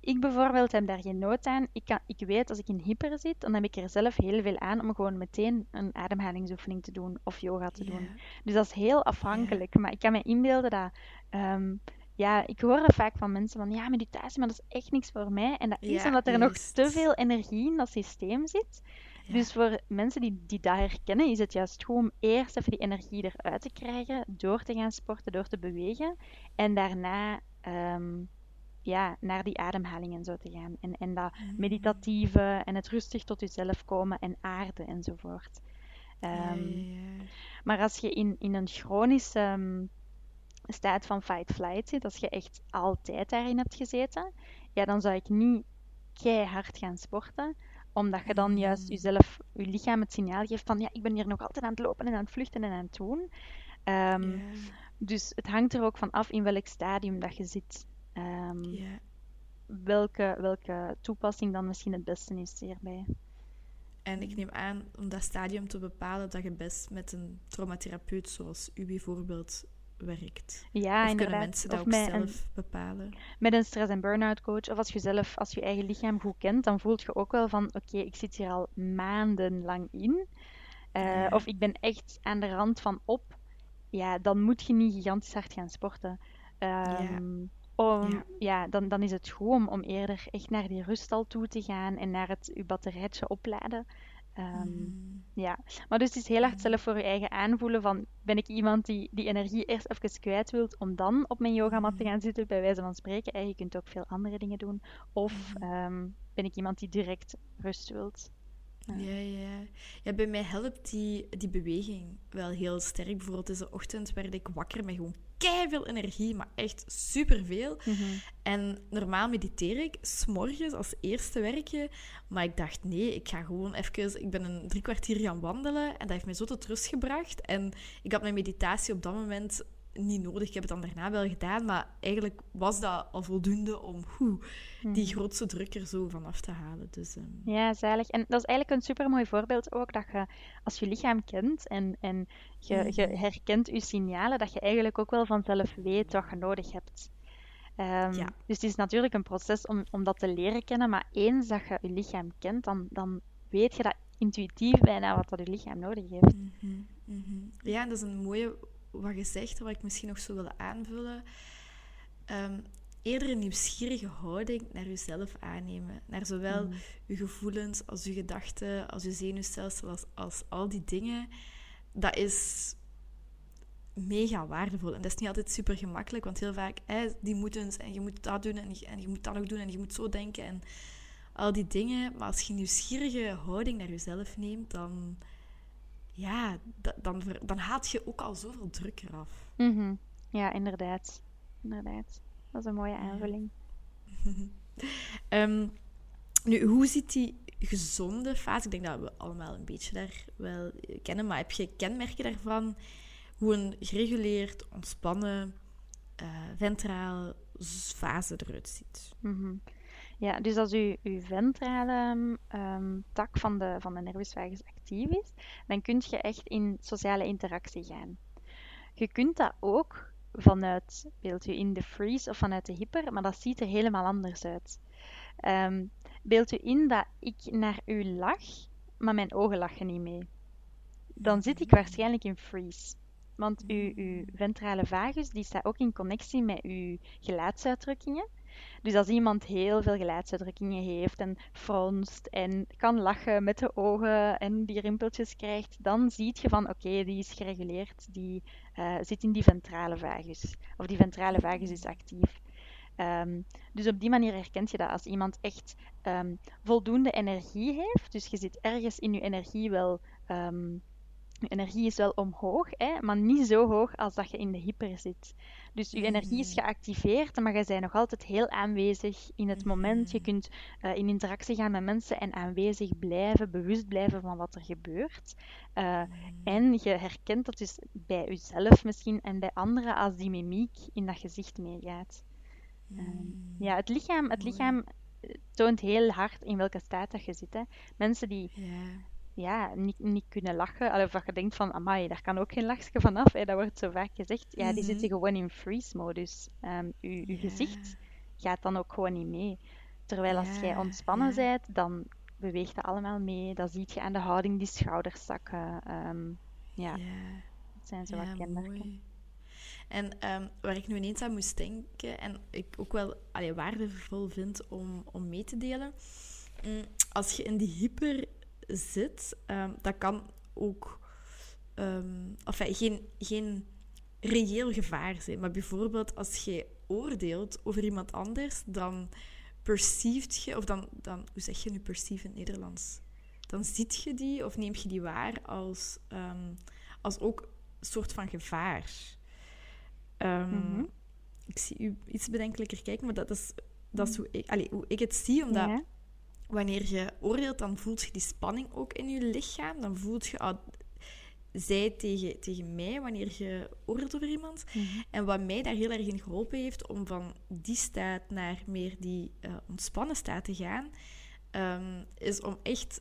Speaker 2: Ik bijvoorbeeld heb daar geen nood aan. Ik, kan, ik weet als ik in hyper zit, dan heb ik er zelf heel veel aan om gewoon meteen een ademhalingsoefening te doen of yoga te doen. Dus dat is heel afhankelijk. Maar ik kan me inbeelden dat. ehm, ja, ik hoor dat vaak van mensen van ja, meditatie, maar dat is echt niks voor mij. En dat is
Speaker 1: Ja,
Speaker 2: omdat er nog te veel energie in dat systeem zit.
Speaker 1: Ja.
Speaker 2: Dus voor mensen die, die dat herkennen, is het juist goed om eerst even die energie eruit te krijgen, door te gaan sporten, door te bewegen. En daarna ehm, ja, naar die ademhaling en zo te gaan. En, en dat
Speaker 1: Mhm.
Speaker 2: meditatieve en het rustig tot jezelf komen en aarden enzovoort.
Speaker 1: Ja, ja.
Speaker 2: maar als je in, in een chronische ehm, staat van fight-flight zit, als je echt altijd daarin hebt gezeten, ja, dan zou ik niet keihard gaan sporten, omdat je dan juist
Speaker 1: Mm.
Speaker 2: jezelf, je lichaam het signaal geeft van ja, ik ben hier nog altijd aan het lopen en aan het vluchten en aan het doen. Ehm, Dus het hangt er ook van af in welk stadium dat je zit. Ehm, welke, welke toepassing dan misschien het beste is hierbij.
Speaker 1: En ik neem aan om dat stadium te bepalen dat je best met een traumatherapeut zoals u bijvoorbeeld werkt.
Speaker 2: Ja,
Speaker 1: of
Speaker 2: inderdaad.
Speaker 1: kunnen mensen dat
Speaker 2: Of
Speaker 1: ook
Speaker 2: een-
Speaker 1: zelf bepalen?
Speaker 2: met een stress- en burn-out coach, of als je zelf, als je eigen lichaam goed kent, dan voelt je ook wel van, oké, ik zit hier al maandenlang in. Eh,
Speaker 1: Ja.
Speaker 2: Of ik ben echt aan de rand van op. Ja, dan moet je niet gigantisch hard gaan sporten. Ehm, om,
Speaker 1: Ja.
Speaker 2: ja. dan, dan is het goed om, om eerder echt naar die ruststal toe te gaan en naar het je batterijtje opladen. Ehm,
Speaker 1: Mm.
Speaker 2: ja, maar dus het is heel hard zelf voor je eigen aanvoelen van ben ik iemand die die energie eerst even kwijt wilt om dan op mijn yogamat te gaan zitten, bij wijze van spreken. En je kunt ook veel andere dingen doen. Of ehm, ben ik iemand die direct rust wilt. Ja.
Speaker 1: Ja, ja. ja, bij mij helpt die, die beweging wel heel sterk. Bijvoorbeeld deze ochtend werd ik wakker met gewoon veel energie, maar echt superveel. En normaal mediteer ik s'morgens als eerste werkje. Maar ik dacht, nee, ik ga gewoon even... Ik ben een drie kwartier gaan wandelen en dat heeft mij zo tot rust gebracht. En ik had mijn meditatie op dat moment niet nodig. Ik heb het dan daarna wel gedaan, maar eigenlijk was dat al voldoende om hoe, die grootste druk er zo vanaf te halen. Dus, ehm,
Speaker 2: Ja, zalig. En dat is eigenlijk een supermooi voorbeeld ook, dat je als je lichaam kent en, en je, je
Speaker 1: Mhm.
Speaker 2: herkent je signalen, dat je eigenlijk ook wel vanzelf weet wat je nodig hebt. Ehm,
Speaker 1: Ja.
Speaker 2: Dus het is natuurlijk een proces om, om dat te leren kennen, maar eens dat je je lichaam kent, dan, dan weet je dat intuïtief bijna wat dat je lichaam nodig heeft.
Speaker 1: Mhm. Ja, en dat is een mooie wat je zegt, wat ik misschien nog zou willen aanvullen. Ehm, eerder een nieuwsgierige houding naar jezelf aannemen. Naar zowel je gevoelens als je gedachten, als je zenuwstelsel, als, als al die dingen. Dat is mega waardevol. En dat is niet altijd super gemakkelijk, want heel vaak, hè, die moeten en je moet dat doen en je, en je moet dat nog doen en je moet zo denken en al die dingen. Maar als je een nieuwsgierige houding naar jezelf neemt, dan, ja, da- dan, dan haalt je ook al zoveel druk eraf.
Speaker 2: Mhm. Ja, inderdaad. Inderdaad. Dat is een mooie aanvulling.
Speaker 1: Ehm, nu, hoe ziet die gezonde fase? Ik denk dat we allemaal een beetje daar wel kennen, maar heb je kenmerken daarvan? Hoe een gereguleerd, ontspannen, eh, ventraal fase eruit ziet?
Speaker 2: Mhm. Ja, dus als uw, uw ventrale ehm, tak van de, van de nervus vagus actief is, dan kun je echt in sociale interactie gaan. Je kunt dat ook vanuit, beeld u in de freeze of vanuit de hyper, maar dat ziet er helemaal anders uit. Ehm, beeld u in dat ik naar u lach, maar mijn ogen lachen niet mee. Dan zit ik waarschijnlijk in freeze. Want uw, uw ventrale vagus die staat ook in connectie met uw gelaatsuitdrukkingen. Dus als iemand heel veel gelaatsuitdrukkingen heeft en fronst en kan lachen met de ogen en die rimpeltjes krijgt, dan zie je van oké, die is gereguleerd, die uh, zit in die ventrale vagus. Of die ventrale vagus is actief. Um, dus op die manier herkent je dat als iemand echt um, voldoende energie heeft. Dus je zit ergens in je energie wel um, je energie is wel omhoog, hè, maar niet zo hoog als dat je in de hyper zit. Dus je energie is geactiveerd, maar je bent nog altijd heel aanwezig in het moment. Je mm. kunt uh, in interactie gaan met mensen en aanwezig blijven, bewust blijven van wat er gebeurt. Uh, en je herkent dat dus bij jezelf misschien en bij anderen als die mimiek in dat gezicht meegaat. Uh, ja, het lichaam, het lichaam toont heel hard in welke staat dat je zit. Hè. Mensen die ja, niet, niet kunnen lachen. Of dat je denkt van, amai, daar kan ook geen lachje vanaf. Hè. Dat wordt zo vaak gezegd. Ja, die zitten mhm. gewoon in freeze-modus. Um, uw, uw gezicht gaat dan ook gewoon niet mee. Terwijl als jij ontspannen bent, dan beweegt het allemaal mee. Dan zie je aan de houding die schouders zakken. Um, ja, dat zijn zo wat kenmerken.
Speaker 1: En um, waar ik nu ineens aan moest denken, en ik ook wel allee, waardevol vind om, om mee te delen, mm, als je in die hyper zit, um, dat kan ook um, enfin, geen, geen reëel gevaar zijn. Maar bijvoorbeeld als je oordeelt over iemand anders, dan perceived je, of dan, dan hoe zeg je nu perceive in het Nederlands? Dan ziet je die of neem je die waar als, um, als ook een soort van gevaar. Um, mm -hmm. Ik zie u iets bedenkelijker kijken, maar dat is, dat is hoe, ik, allez, hoe ik het zie, omdat ja wanneer je oordeelt, dan voelt je die spanning ook in je lichaam. Dan voelt je, ah, zij tegen, tegen mij, wanneer je oordeelt over iemand. Mhm. En wat mij daar heel erg in geholpen heeft, om van die staat naar meer die uh, ontspannen staat te gaan, um, is om echt...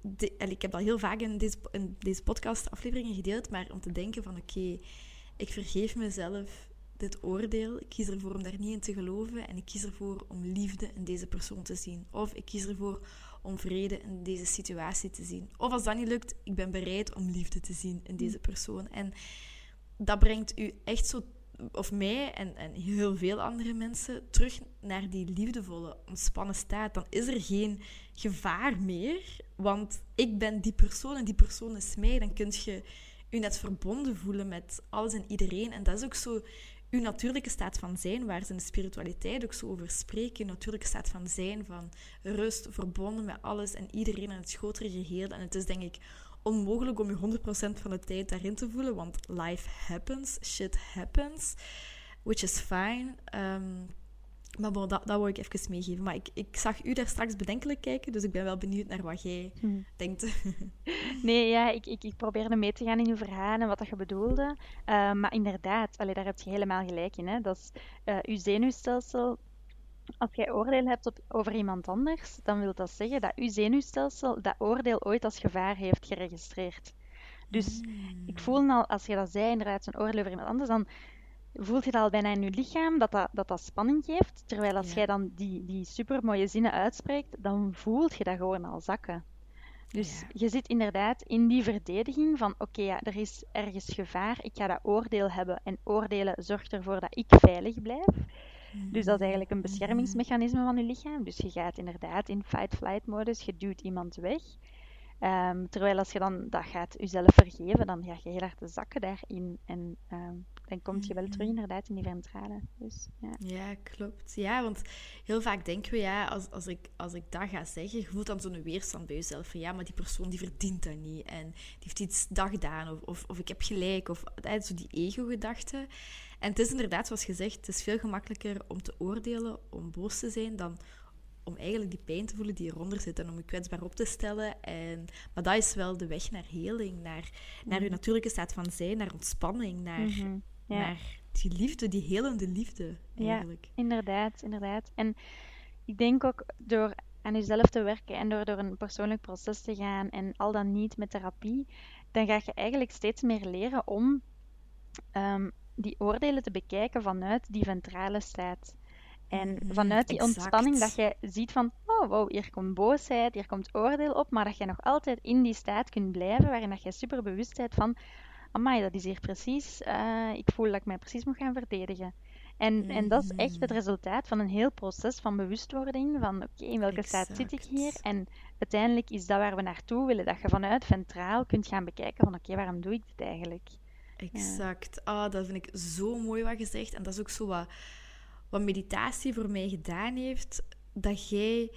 Speaker 1: De, ik heb dat heel vaak in deze, in deze podcast-afleveringen gedeeld, maar om te denken van oké, ik vergeef mezelf dit oordeel. Ik kies ervoor om daar niet in te geloven en ik kies ervoor om liefde in deze persoon te zien. Of ik kies ervoor om vrede in deze situatie te zien. Of als dat niet lukt, ik ben bereid om liefde te zien in deze persoon. En dat brengt u echt zo, of mij en, en heel veel andere mensen, terug naar die liefdevolle, ontspannen staat. Dan is er geen gevaar meer, want ik ben die persoon en die persoon is mij. Dan kun je je net verbonden voelen met alles en iedereen. En dat is ook zo uw natuurlijke staat van zijn, waar ze in de spiritualiteit ook zo over spreken, natuurlijke staat van zijn, van rust, verbonden met alles en iedereen en het grotere geheel. En het is denk ik onmogelijk om je 100% van de tijd daarin te voelen, want life happens, shit happens, which is fine. Um, maar bon, dat, dat wil ik even meegeven. Maar ik, ik zag u daar straks bedenkelijk kijken, dus ik ben wel benieuwd naar wat jij hm. denkt.
Speaker 2: nee, ja, ik, ik, ik probeerde mee te gaan in uw verhaal en wat dat je bedoelde. Uh, maar inderdaad, allee, daar heb je helemaal gelijk in. Hè. Dat is uh, uw zenuwstelsel. Als jij oordeel hebt op, over iemand anders, dan wil dat zeggen dat uw zenuwstelsel dat oordeel ooit als gevaar heeft geregistreerd. Dus ik voel hmm. al, als je dat zei, inderdaad, zo'n oordeel over iemand anders, dan voelt je dat al bijna in je lichaam, dat dat, dat, dat spanning geeft. Terwijl als jij dan die, die supermooie zinnen uitspreekt, dan voelt je dat gewoon al zakken. Dus je zit inderdaad in die verdediging van oké, ja, er is ergens gevaar, ik ga dat oordeel hebben en oordelen zorgt ervoor dat ik veilig blijf. Dus dat is eigenlijk een beschermingsmechanisme van je lichaam. Dus je gaat inderdaad in fight-flight-modus, je duwt iemand weg. Um, terwijl als je dan dat gaat jezelf vergeven, dan ga je heel hard de zakken daarin. En um, dan kom je wel terug mhm. inderdaad in die ventrale. Dus, ja.
Speaker 1: ja, klopt. Ja, want heel vaak denken we, ja, als, als, ik, als ik dat ga zeggen, je voelt dan zo'n weerstand bij jezelf. Van ja, maar die persoon die verdient dat niet. En die heeft iets dat gedaan. Of, of, of ik heb gelijk. Of zo die ego-gedachte. En het is inderdaad, zoals gezegd, het is veel gemakkelijker om te oordelen, om boos te zijn, dan om eigenlijk die pijn te voelen die eronder zit en om je kwetsbaar op te stellen. En, maar dat is wel de weg naar heling, naar, naar je mhm. natuurlijke staat van zijn, naar ontspanning, naar, mhm. naar die liefde, die helende liefde eigenlijk.
Speaker 2: Ja, inderdaad, inderdaad. En ik denk ook door aan jezelf te werken en door door een persoonlijk proces te gaan en al dan niet met therapie, dan ga je eigenlijk steeds meer leren om um, die oordelen te bekijken vanuit die ventrale staat. En
Speaker 1: Mhm,
Speaker 2: vanuit die
Speaker 1: exact.
Speaker 2: ontspanning dat je ziet van, oh wow, hier komt boosheid, hier komt oordeel op, maar dat je nog altijd in die staat kunt blijven, waarin dat je super bewust bent van, amai, dat is hier precies, eh, ik voel dat ik mij precies moet gaan verdedigen. En, en dat is echt het
Speaker 1: Mhm.
Speaker 2: resultaat van een heel proces van bewustwording, van oké, in welke staat zit ik hier? En uiteindelijk is dat waar we naartoe willen, dat je vanuit ventraal kunt gaan bekijken van, oké, waarom doe ik dit eigenlijk?
Speaker 1: Exact. Ah, dat vind ik zo mooi wat gezegd. En dat is ook zo wat, wat meditatie voor mij gedaan heeft. Dat jij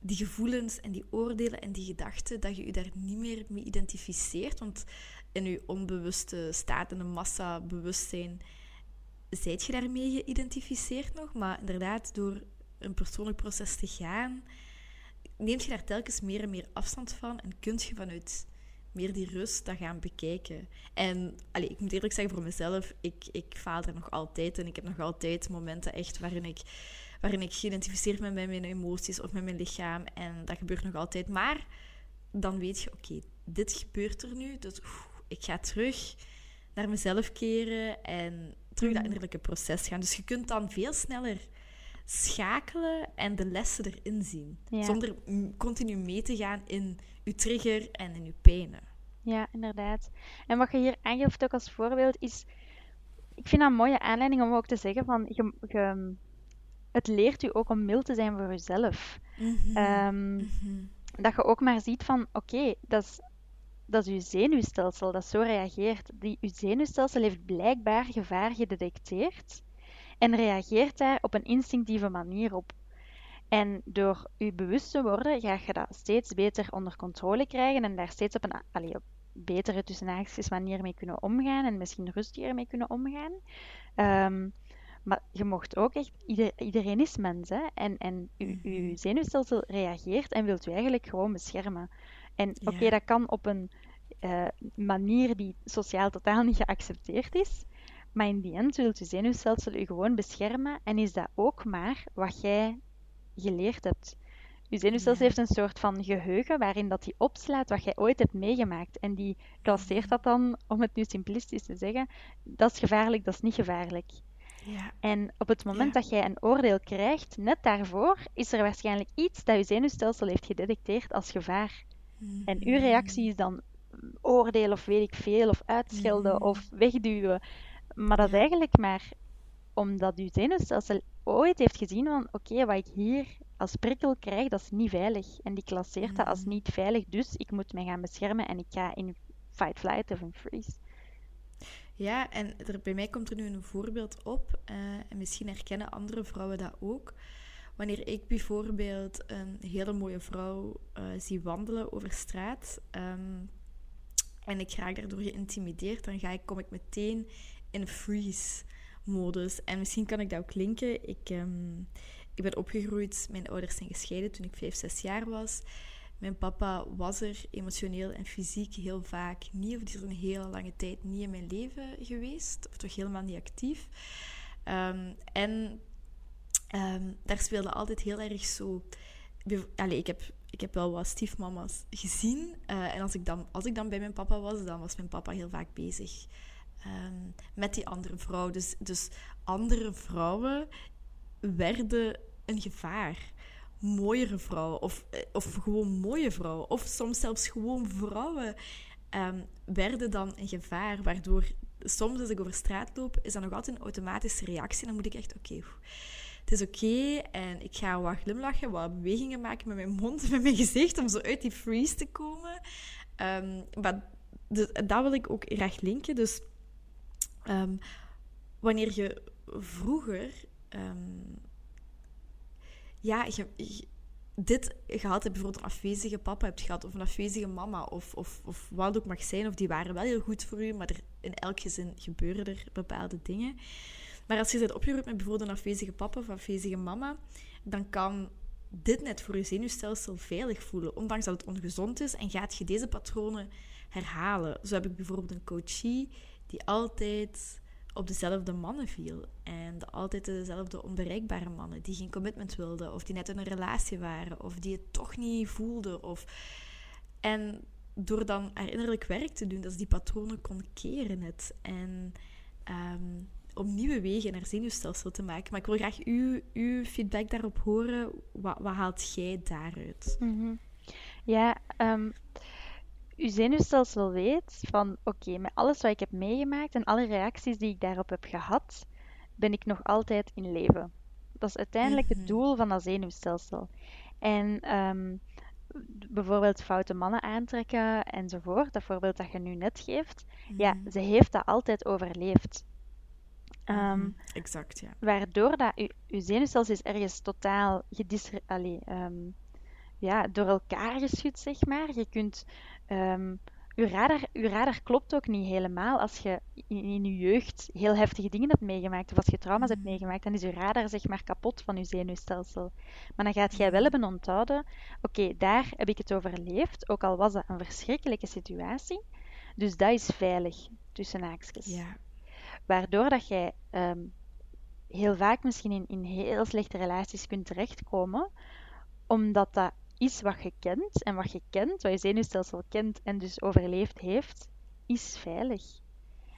Speaker 1: die gevoelens en die oordelen en die gedachten, dat je je daar niet meer mee identificeert. Want in je onbewuste staat, in een massa-bewustzijn, zijt je daarmee geïdentificeerd nog. Maar inderdaad, door een persoonlijk proces te gaan, neemt je daar telkens meer en meer afstand van en kunt je vanuit meer die rust dat gaan bekijken. En allee, ik moet eerlijk zeggen, voor mezelf, ik, ik faal er nog altijd. En ik heb nog altijd momenten echt waarin ik, waarin ik geïdentificeerd ben met mijn emoties of met mijn lichaam. En dat gebeurt nog altijd. Maar dan weet je, oké, dit gebeurt er nu. Dus ik ga terug naar mezelf keren en terug dat innerlijke proces gaan. Dus je kunt dan veel sneller schakelen en de lessen erin zien.
Speaker 2: Ja.
Speaker 1: Zonder mm, continu mee te gaan in je trigger en in je pijnen.
Speaker 2: Ja, inderdaad. En wat je hier aangeeft ook als voorbeeld is, ik vind dat een mooie aanleiding om ook te zeggen van, je, je- het leert u ook om mild te zijn voor jezelf. Ehm,
Speaker 1: Mhm.
Speaker 2: dat je ook maar ziet van, oké, dat is, dat is uw zenuwstelsel dat zo reageert. Die, uw zenuwstelsel heeft blijkbaar gevaar gedetecteerd en reageert daar op een instinctieve manier op. En door je bewust te worden, ga je dat steeds beter onder controle krijgen en daar steeds op een allee, op betere tussen manier mee kunnen omgaan en misschien rustiger mee kunnen omgaan. Ehm, maar je mocht ook echt, ieder- iedereen is mens, hè? En, en uw, uw zenuwstelsel reageert en wilt u eigenlijk gewoon beschermen. En oké,
Speaker 1: Ja.
Speaker 2: dat kan op een eh, manier die sociaal totaal niet geaccepteerd is. Maar in die end wilt je zenuwstelsel u gewoon beschermen en is dat ook maar wat jij geleerd hebt. Je zenuwstelsel
Speaker 1: Ja.
Speaker 2: heeft een soort van geheugen waarin dat die opslaat wat jij ooit hebt meegemaakt. En die classeert dat dan, om het nu simplistisch te zeggen, dat is gevaarlijk, dat is niet gevaarlijk.
Speaker 1: Ja.
Speaker 2: En op het moment
Speaker 1: Ja.
Speaker 2: dat jij een oordeel krijgt, net daarvoor, is er waarschijnlijk iets dat je zenuwstelsel heeft gedetecteerd als gevaar. En uw reactie is dan oordeel of weet ik veel, of uitschelden
Speaker 1: Mhm.
Speaker 2: of wegduwen. Maar dat is eigenlijk maar omdat uw zenuwstelsel ooit heeft gezien van oké, wat ik hier als prikkel krijg, dat is niet veilig. En die klasseert dat als
Speaker 1: Mhm.
Speaker 2: niet veilig, dus ik moet mij gaan beschermen en ik ga in fight, flight of in freeze.
Speaker 1: Ja, en er, bij mij komt er nu een voorbeeld op, eh, en misschien herkennen andere vrouwen dat ook. Wanneer ik bijvoorbeeld een hele mooie vrouw eh, zie wandelen over straat ehm, en ik raak daardoor geïntimideerd, dan ga ik, kom ik meteen in freeze-modus. En misschien kan ik dat ook linken. Ik, ehm, ik ben opgegroeid, mijn ouders zijn gescheiden toen ik 5, 6 jaar was. Mijn papa was er emotioneel en fysiek heel vaak niet, of die is een hele lange tijd niet in mijn leven geweest, of toch helemaal niet actief. Ehm, en ehm, daar speelde altijd heel erg zo. ik, heb, ik heb wel wat stiefmama's gezien. eh, en als ik, dan, als ik dan bij mijn papa was, dan was mijn papa heel vaak bezig ehm, met die andere vrouw. Dus, dus andere vrouwen werden een gevaar mooiere vrouwen of, eh, of gewoon mooie vrouwen of soms zelfs gewoon vrouwen ehm, werden dan een gevaar, waardoor soms als ik over straat loop, is dat nog altijd een automatische reactie. Dan moet ik echt, oké, het is oké en ik ga wat glimlachen, wat bewegingen maken met mijn mond en met mijn gezicht om zo uit die freeze te komen. Ehm, maar dus, dat wil ik ook graag linken. Dus ehm, wanneer je vroeger ehm, ja, je, je- dit gehad hebt, bijvoorbeeld een afwezige papa hebt gehad, of een afwezige mama, of, of, of wat ook mag zijn, of die waren wel heel goed voor u, maar er, in elk gezin gebeuren er bepaalde dingen. Maar als je bent opgegroeid met bijvoorbeeld een afwezige papa of afwezige mama, dan kan dit net voor je zenuwstelsel veilig voelen, ondanks dat het ongezond is, en gaat je deze patronen herhalen. Zo heb ik bijvoorbeeld een coachie die altijd op dezelfde mannen viel. En altijd dezelfde onbereikbare mannen die geen commitment wilden, of die net in een relatie waren, of die het toch niet voelden. Of... En door dan haar innerlijk werk te doen, dat ze die patronen kon keren net. En ehm, om nieuwe wegen naar zenuwstelsel te maken. Maar ik wil graag uw, uw feedback daarop horen. Wat, wat haalt jij daaruit?
Speaker 2: Mhm. Ja, um, uw zenuwstelsel weet van oké, met alles wat ik heb meegemaakt en alle reacties die ik daarop heb gehad, ben ik nog altijd in leven. Dat is uiteindelijk het
Speaker 1: Mhm.
Speaker 2: doel van dat zenuwstelsel. En ehm, bijvoorbeeld foute mannen aantrekken enzovoort, dat voorbeeld dat je nu net geeft, ja,
Speaker 1: Mhm.
Speaker 2: ze heeft dat altijd overleefd. Ehm,
Speaker 1: Mhm. Exact, ja.
Speaker 2: waardoor dat uw, uw zenuwstelsel is ergens totaal gedis, allee, ehm, ja, door elkaar geschud, zeg maar. Je kunt, ehm, uw, radar, uw radar klopt ook niet helemaal als je in, in je jeugd heel heftige dingen hebt meegemaakt of als je trauma's hebt
Speaker 1: Mhm.
Speaker 2: meegemaakt, dan is uw radar zeg maar kapot van uw zenuwstelsel. Maar dan gaat jij wel
Speaker 1: Mhm.
Speaker 2: hebben onthouden, oké, daar heb ik het overleefd, ook al was dat een verschrikkelijke situatie. Dus dat is veilig, tussen haakjes.
Speaker 1: Ja.
Speaker 2: Waardoor dat jij ehm, heel vaak misschien in, in heel slechte relaties kunt terechtkomen, omdat dat is wat je kent. En wat je kent, wat je zenuwstelsel kent en dus overleefd heeft, is veilig.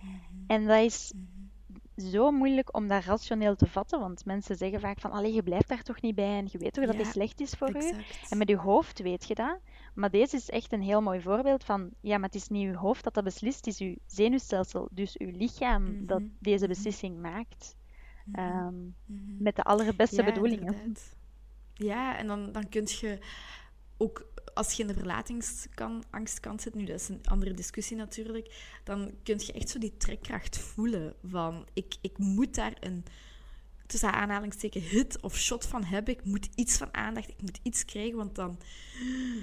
Speaker 1: Mhm.
Speaker 2: En dat is
Speaker 1: Mhm.
Speaker 2: zo moeilijk om dat rationeel te vatten, want mensen zeggen vaak van, allee, je blijft daar toch niet bij en je weet toch dat
Speaker 1: Ja,
Speaker 2: dit slecht is voor u?
Speaker 1: Exact.
Speaker 2: En met je hoofd weet je dat. Maar deze is echt een heel mooi voorbeeld van, ja, maar het is niet je hoofd dat dat beslist, het is je zenuwstelsel, dus je lichaam dat
Speaker 1: Mhm,
Speaker 2: deze
Speaker 1: mhm.
Speaker 2: beslissing maakt.
Speaker 1: Mhm.
Speaker 2: Ehm, met de allerbeste
Speaker 1: Ja,
Speaker 2: bedoelingen.
Speaker 1: inderdaad. Ja, en dan, dan kun je ook, als je in de verlatingsangst zit, nu dat is een andere discussie natuurlijk, dan kun je echt zo die trekkracht voelen van, ik, ik moet daar een, tussen aanhalingstekens, hit of shot van hebben. Ik moet iets van aandacht, ik moet iets krijgen, want dan,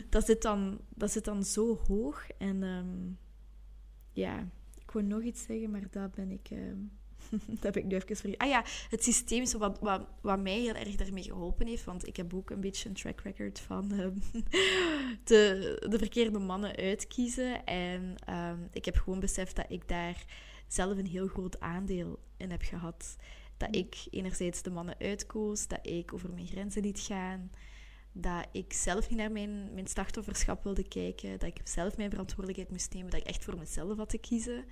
Speaker 1: dat zit dan, dat zit dan zo hoog. En ehm, ja, ik wou nog iets zeggen, maar dat ben ik... ehm, dat heb ik nu even vergeten. Ah ja, het systemische, wat, wat, wat mij heel erg daarmee geholpen heeft, want ik heb ook een beetje een track record van ehm, de, de verkeerde mannen uitkiezen. En ik heb gewoon beseft dat ik daar zelf een heel groot aandeel in heb gehad. Dat ik enerzijds de mannen uitkoos, dat ik over mijn grenzen liet gaan, dat ik zelf niet naar mijn, mijn slachtofferschap wilde kijken, dat ik zelf mijn verantwoordelijkheid moest nemen, dat ik echt voor mezelf had te kiezen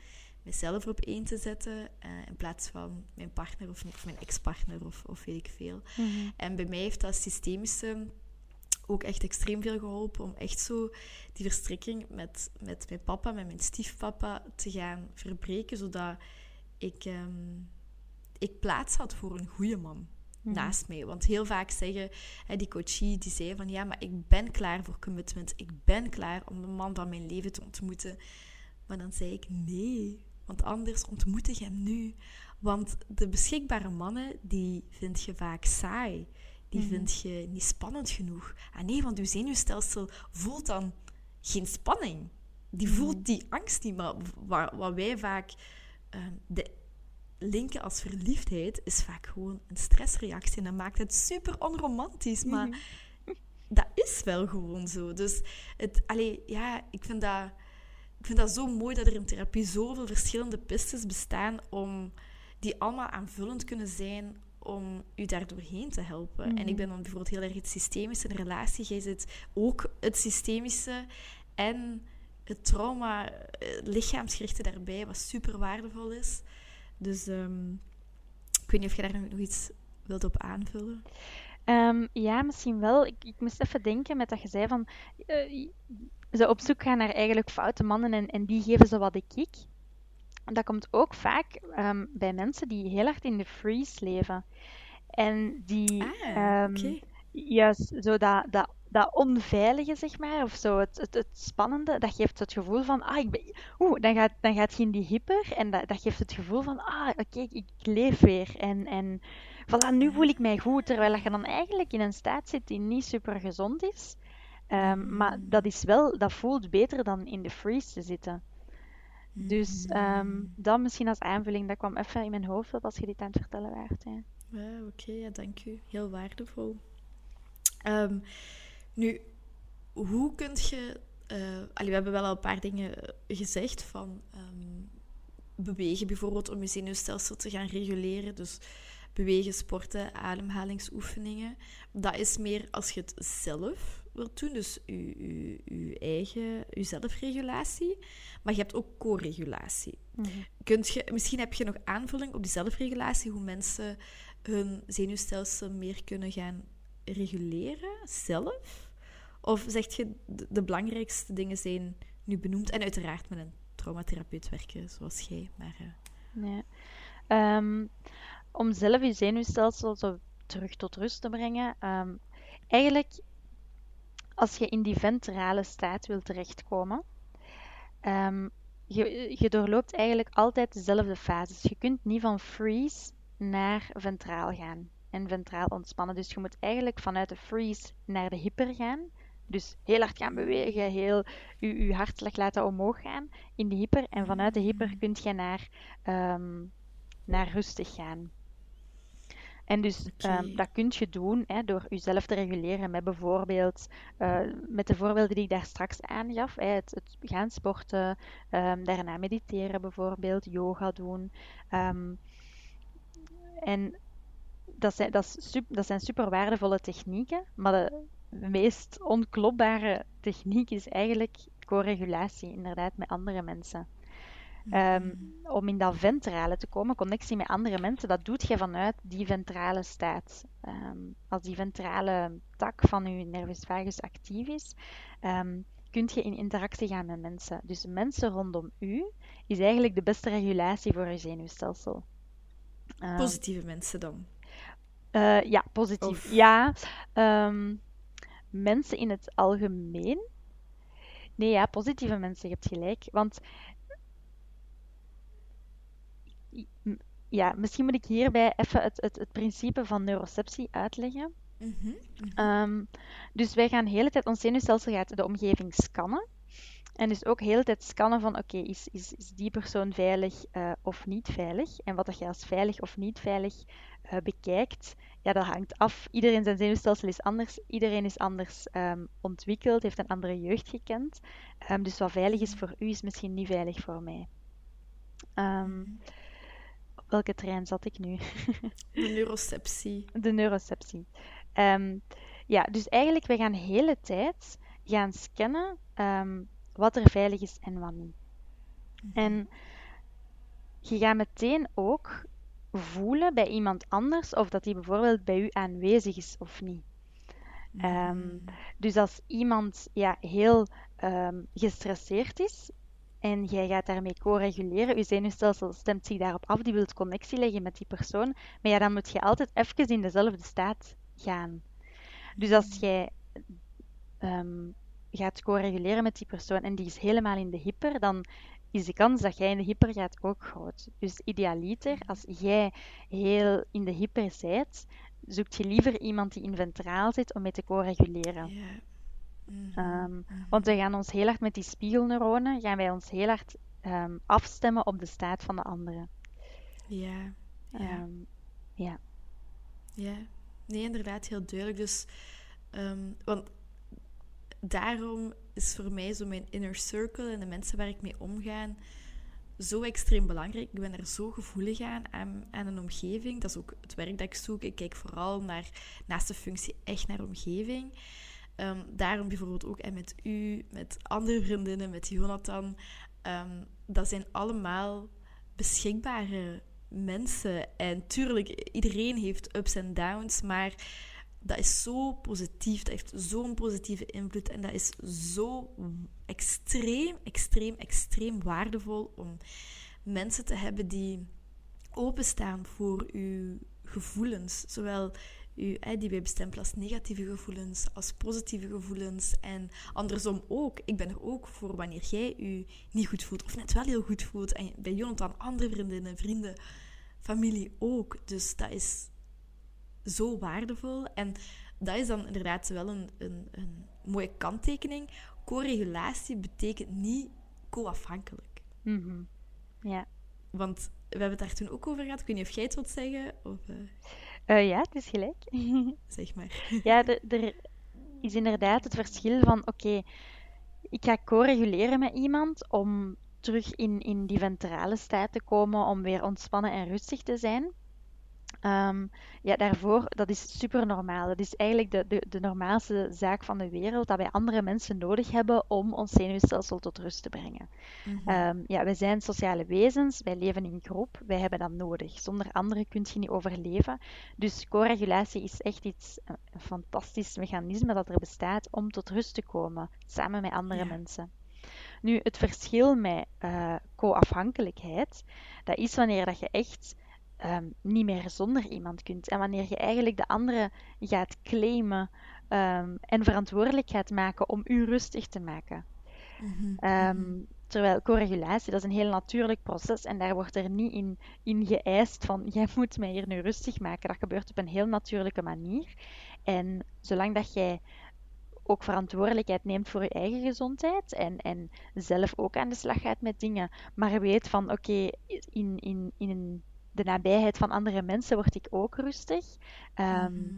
Speaker 1: mezelf op één te zetten eh, in plaats van mijn partner of, of mijn ex-partner of, of weet ik veel.
Speaker 2: Mhm.
Speaker 1: En bij mij heeft dat systemische ook echt extreem veel geholpen om echt zo die verstrikking met, met mijn papa, met mijn stiefpapa te gaan verbreken, zodat ik, ehm, ik plaats had voor een goede man
Speaker 2: Mhm.
Speaker 1: naast mij. Want heel vaak zeggen, hè, die coachie die zei van ja, maar ik ben klaar voor commitment. Ik ben klaar om de man van mijn leven te ontmoeten. Maar dan zei ik nee, want anders ontmoet ik hem nu. Want de beschikbare mannen, die vind je vaak saai. Die
Speaker 2: Mhm.
Speaker 1: vind je niet spannend genoeg. Ah nee, want uw zenuwstelsel voelt dan geen spanning. Die
Speaker 2: Mhm.
Speaker 1: voelt die angst niet. Maar wa- wat wij vaak ehm, de linken als verliefdheid, is vaak gewoon een stressreactie. En dat maakt het super onromantisch. Maar
Speaker 2: Mhm.
Speaker 1: dat is wel gewoon zo. Dus het, allee, ja, ik vind dat, ik vind dat zo mooi dat er in therapie zoveel verschillende pistes bestaan om die allemaal aanvullend kunnen zijn om u daar doorheen te helpen. En ik
Speaker 2: Mhm.
Speaker 1: ben dan bijvoorbeeld heel erg het systemische in relatie. Jij zit ook het systemische en het trauma, eh, lichaamsgerichte daarbij, wat super waardevol is. Dus ehm, ik weet niet of je daar nog iets wilt op aanvullen.
Speaker 2: Ehm, ja, misschien wel. Ik, ik moest even denken met dat je zei van eh, ze op zoek gaan naar eigenlijk foute mannen en, en die geven ze wat ik ik. Dat komt ook vaak ehm, bij mensen die heel hard in de freeze leven. En die
Speaker 1: Ah,
Speaker 2: juist zo dat, dat, dat onveilige, zeg maar, of zo het, het, het spannende, dat geeft het gevoel van, ah, ik ben, oeh, dan gaat, dan gaat je in die hyper en dat, dat geeft het gevoel van, ah, oké, ik, ik leef weer. En, en voilà, nu voel ik mij goed, terwijl je dan eigenlijk in een staat zit die niet super gezond is. Ehm, Maar dat is wel, dat voelt beter dan in de freeze te zitten. Dus ehm,
Speaker 1: Mhm.
Speaker 2: dat misschien als aanvulling, dat kwam even in mijn hoofd op als je dit aan het vertellen waart. Ja.
Speaker 1: Ja, oké, ja, dank u. Heel waardevol. Ehm, nu, hoe kun je... eh, allee, we hebben wel al een paar dingen gezegd van ehm, bewegen bijvoorbeeld om je zenuwstelsel te gaan reguleren. Dus bewegen, sporten, ademhalingsoefeningen. Dat is meer als je het zelf wilt doen, dus je, je, eigen je zelfregulatie. Maar je hebt ook co-regulatie.
Speaker 2: Mhm.
Speaker 1: Kunt je, misschien heb je nog aanvulling op die zelfregulatie, hoe mensen hun zenuwstelsel meer kunnen gaan reguleren zelf? Of zeg je de, belangrijkste dingen zijn nu benoemd? En uiteraard met een traumatherapeut werken, zoals jij. Maar, eh.
Speaker 2: Ehm, om zelf je zenuwstelsel zo terug tot rust te brengen. ehm, eigenlijk, als je in die ventrale staat wilt terechtkomen, ehm, je, je doorloopt eigenlijk altijd dezelfde fases. Je kunt niet van freeze naar ventraal gaan en ventraal ontspannen. Dus je moet eigenlijk vanuit de freeze naar de hyper gaan. Dus heel hard gaan bewegen, heel je, je hartslag laten omhoog gaan in de hyper. En vanuit de hyper kun je naar, ehm, naar rustig gaan. En dus ehm, dat kun je doen hè, door jezelf te reguleren met bijvoorbeeld, eh, met de voorbeelden die ik daar straks aangaf, hè, het, het gaan sporten, ehm, daarna mediteren bijvoorbeeld, yoga doen. en dat zijn, dat, is dat zijn super waardevolle technieken, maar de meest onklopbare techniek is eigenlijk co-regulatie, inderdaad, met andere mensen. Ehm, om in dat ventrale te komen, connectie met andere mensen, dat doet je vanuit die ventrale staat. Ehm, als die ventrale tak van je nervus vagus actief is, ehm, kun je in interactie gaan met mensen. Dus mensen rondom u is eigenlijk de beste regulatie voor je zenuwstelsel.
Speaker 1: Positieve mensen dan.
Speaker 2: eh, ja, positief.
Speaker 1: Of-
Speaker 2: Ja, ehm, mensen in het algemeen. Nee, ja, positieve mensen, je hebt gelijk. Want ja, misschien moet ik hierbij even het, het, het principe van neuroceptie uitleggen.
Speaker 1: Mhm, mhm.
Speaker 2: Ehm, dus wij gaan de hele tijd, ons zenuwstelsel gaat de omgeving scannen. En dus ook de hele tijd scannen van, oké, is, is, is die persoon veilig eh, of niet veilig? En wat dat je als veilig of niet veilig eh, bekijkt, ja, dat hangt af. Iedereen zijn zenuwstelsel is anders. Iedereen is anders ehm, ontwikkeld, heeft een andere jeugd gekend. Ehm, dus wat veilig is voor u, is misschien niet veilig voor mij. Ehm, op welke trein zat ik nu?
Speaker 1: De neuroceptie.
Speaker 2: De neuroceptie. Ja, dus eigenlijk, we gaan de hele tijd gaan scannen wat er veilig is en wat niet. En je gaat meteen ook voelen bij iemand anders of dat die bijvoorbeeld bij u aanwezig is of niet. Ehm, dus als iemand ja, heel ehm, gestresseerd is en jij gaat daarmee co-reguleren, je zenuwstelsel stemt zich daarop af, die wilt connectie leggen met die persoon, maar ja, dan moet je altijd even in dezelfde staat gaan. Dus als jij ehm, gaat co-reguleren met die persoon en die is helemaal in de hyper, dan is de kans dat jij in de hyper gaat ook groot. Dus idealiter, als jij heel in de hyper bent, zoekt je liever iemand die in ventraal zit om mee te co-reguleren.
Speaker 1: Mhm,
Speaker 2: Ehm,
Speaker 1: mhm.
Speaker 2: Want we gaan ons heel hard met die spiegelneuronen, gaan wij ons heel hard ehm, afstemmen op de staat van de andere.
Speaker 1: Ja. Ja.
Speaker 2: Ehm, ja.
Speaker 1: Ja, nee, inderdaad, heel duidelijk. Dus, want daarom is voor mij zo mijn inner circle en de mensen waar ik mee omga zo extreem belangrijk. Ik ben er zo gevoelig aan, aan, aan een omgeving. Dat is ook het werk dat ik zoek. Ik kijk vooral naar, naast de functie echt naar omgeving. Ehm, daarom bijvoorbeeld ook en met u, met andere vriendinnen, met Jonathan. ehm, dat zijn allemaal beschikbare mensen. En tuurlijk, iedereen heeft ups en downs, maar dat is zo positief. Dat heeft zo'n positieve invloed. En dat is zo extreem, extreem, extreem waardevol om mensen te hebben die openstaan voor uw gevoelens. Zowel die wij bestempelen als negatieve gevoelens, als positieve gevoelens. En andersom ook. Ik ben er ook voor wanneer jij u niet goed voelt, of net wel heel goed voelt. En bij Jonathan, andere vriendinnen, vrienden, familie ook. Dus dat is zo waardevol. En dat is dan inderdaad wel een, een, een mooie kanttekening. Co-regulatie betekent niet co-afhankelijk.
Speaker 2: Mhm. Ja.
Speaker 1: Want we hebben het daar toen ook over gehad. Ik weet niet of jij het wilt zeggen, of eh,
Speaker 2: Eh, ja, het is gelijk.
Speaker 1: zeg maar.
Speaker 2: Ja, er is inderdaad het verschil van, oké, ik ga co-reguleren met iemand om terug in, in die ventrale staat te komen, om weer ontspannen en rustig te zijn. Ehm, ja, daarvoor, dat is super normaal. Dat is eigenlijk de, de, de normaalste zaak van de wereld, dat wij andere mensen nodig hebben om ons zenuwstelsel tot rust te brengen. Ehm, ja, wij zijn sociale wezens, wij leven in groep, wij hebben dat nodig. Zonder anderen kun je niet overleven. Dus co-regulatie is echt iets, een fantastisch mechanisme dat er bestaat om tot rust te komen, samen met andere
Speaker 1: Ja.
Speaker 2: mensen. Nu, het verschil met eh, co-afhankelijkheid, dat is wanneer dat je echt ehm, niet meer zonder iemand kunt. En wanneer je eigenlijk de andere gaat claimen ehm, en verantwoordelijk gaat maken om u rustig te maken.
Speaker 1: Mhm.
Speaker 2: Ehm,
Speaker 1: Mhm.
Speaker 2: terwijl co-regulatie, dat is een heel natuurlijk proces en daar wordt er niet in, in geëist van jij moet mij hier nu rustig maken. Dat gebeurt op een heel natuurlijke manier. En zolang dat jij ook verantwoordelijkheid neemt voor je eigen gezondheid en, en zelf ook aan de slag gaat met dingen, maar weet van oké, in, in, in de nabijheid van andere mensen word ik ook rustig. Ehm,
Speaker 1: Mhm.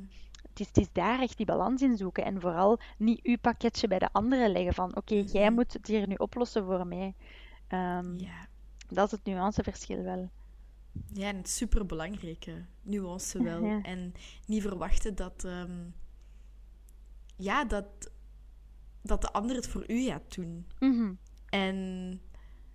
Speaker 2: het, is, het is daar echt die balans in zoeken en vooral niet uw pakketje bij de anderen leggen van oké, jij
Speaker 1: Mhm.
Speaker 2: moet het hier nu oplossen voor mij. Ehm,
Speaker 1: Ja.
Speaker 2: Dat is het nuanceverschil wel.
Speaker 1: Ja, en het superbelangrijke nuance wel.
Speaker 2: Ja.
Speaker 1: En niet verwachten dat, ehm, ja, dat, dat de ander het voor u gaat doen.
Speaker 2: Mhm.
Speaker 1: En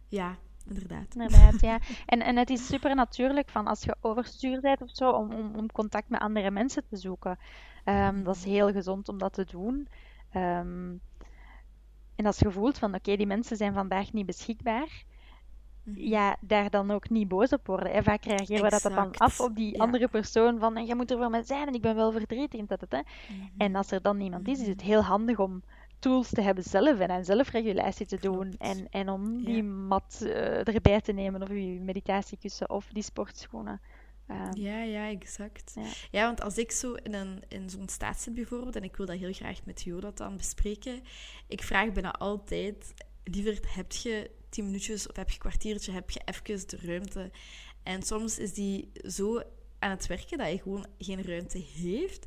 Speaker 1: ja, inderdaad.
Speaker 2: Inderdaad, ja. En, en het is super natuurlijk van als je overstuur bent of zo, om, om, om contact met andere mensen te zoeken. Ehm, dat is heel gezond om dat te doen. Ehm, en als je voelt van oké, die mensen zijn vandaag niet beschikbaar,
Speaker 1: Mhm.
Speaker 2: ja, daar dan ook niet boos op worden. Hè. Vaak reageren we dat dan af op die
Speaker 1: Ja.
Speaker 2: andere persoon van "En jij moet er voor mij zijn en ik ben wel verdrietig. En, dat, dat, hè.
Speaker 1: Mhm.
Speaker 2: en als er dan niemand is, is het heel handig om tools te hebben zelf en aan zelfregulatie te doen. En, en om
Speaker 1: Ja.
Speaker 2: die mat eh, erbij te nemen of je meditatiekussen of die sportschoenen. Ehm,
Speaker 1: Ja, ja, exact.
Speaker 2: Ja.
Speaker 1: Ja. want als ik zo in, een, in zo'n staat zit bijvoorbeeld, en ik wil dat heel graag met Jonathan bespreken, ik vraag bijna altijd, liever heb je tien minuutjes of heb je een kwartiertje, heb je even de ruimte. En soms is die zo aan het werken dat je gewoon geen ruimte heeft.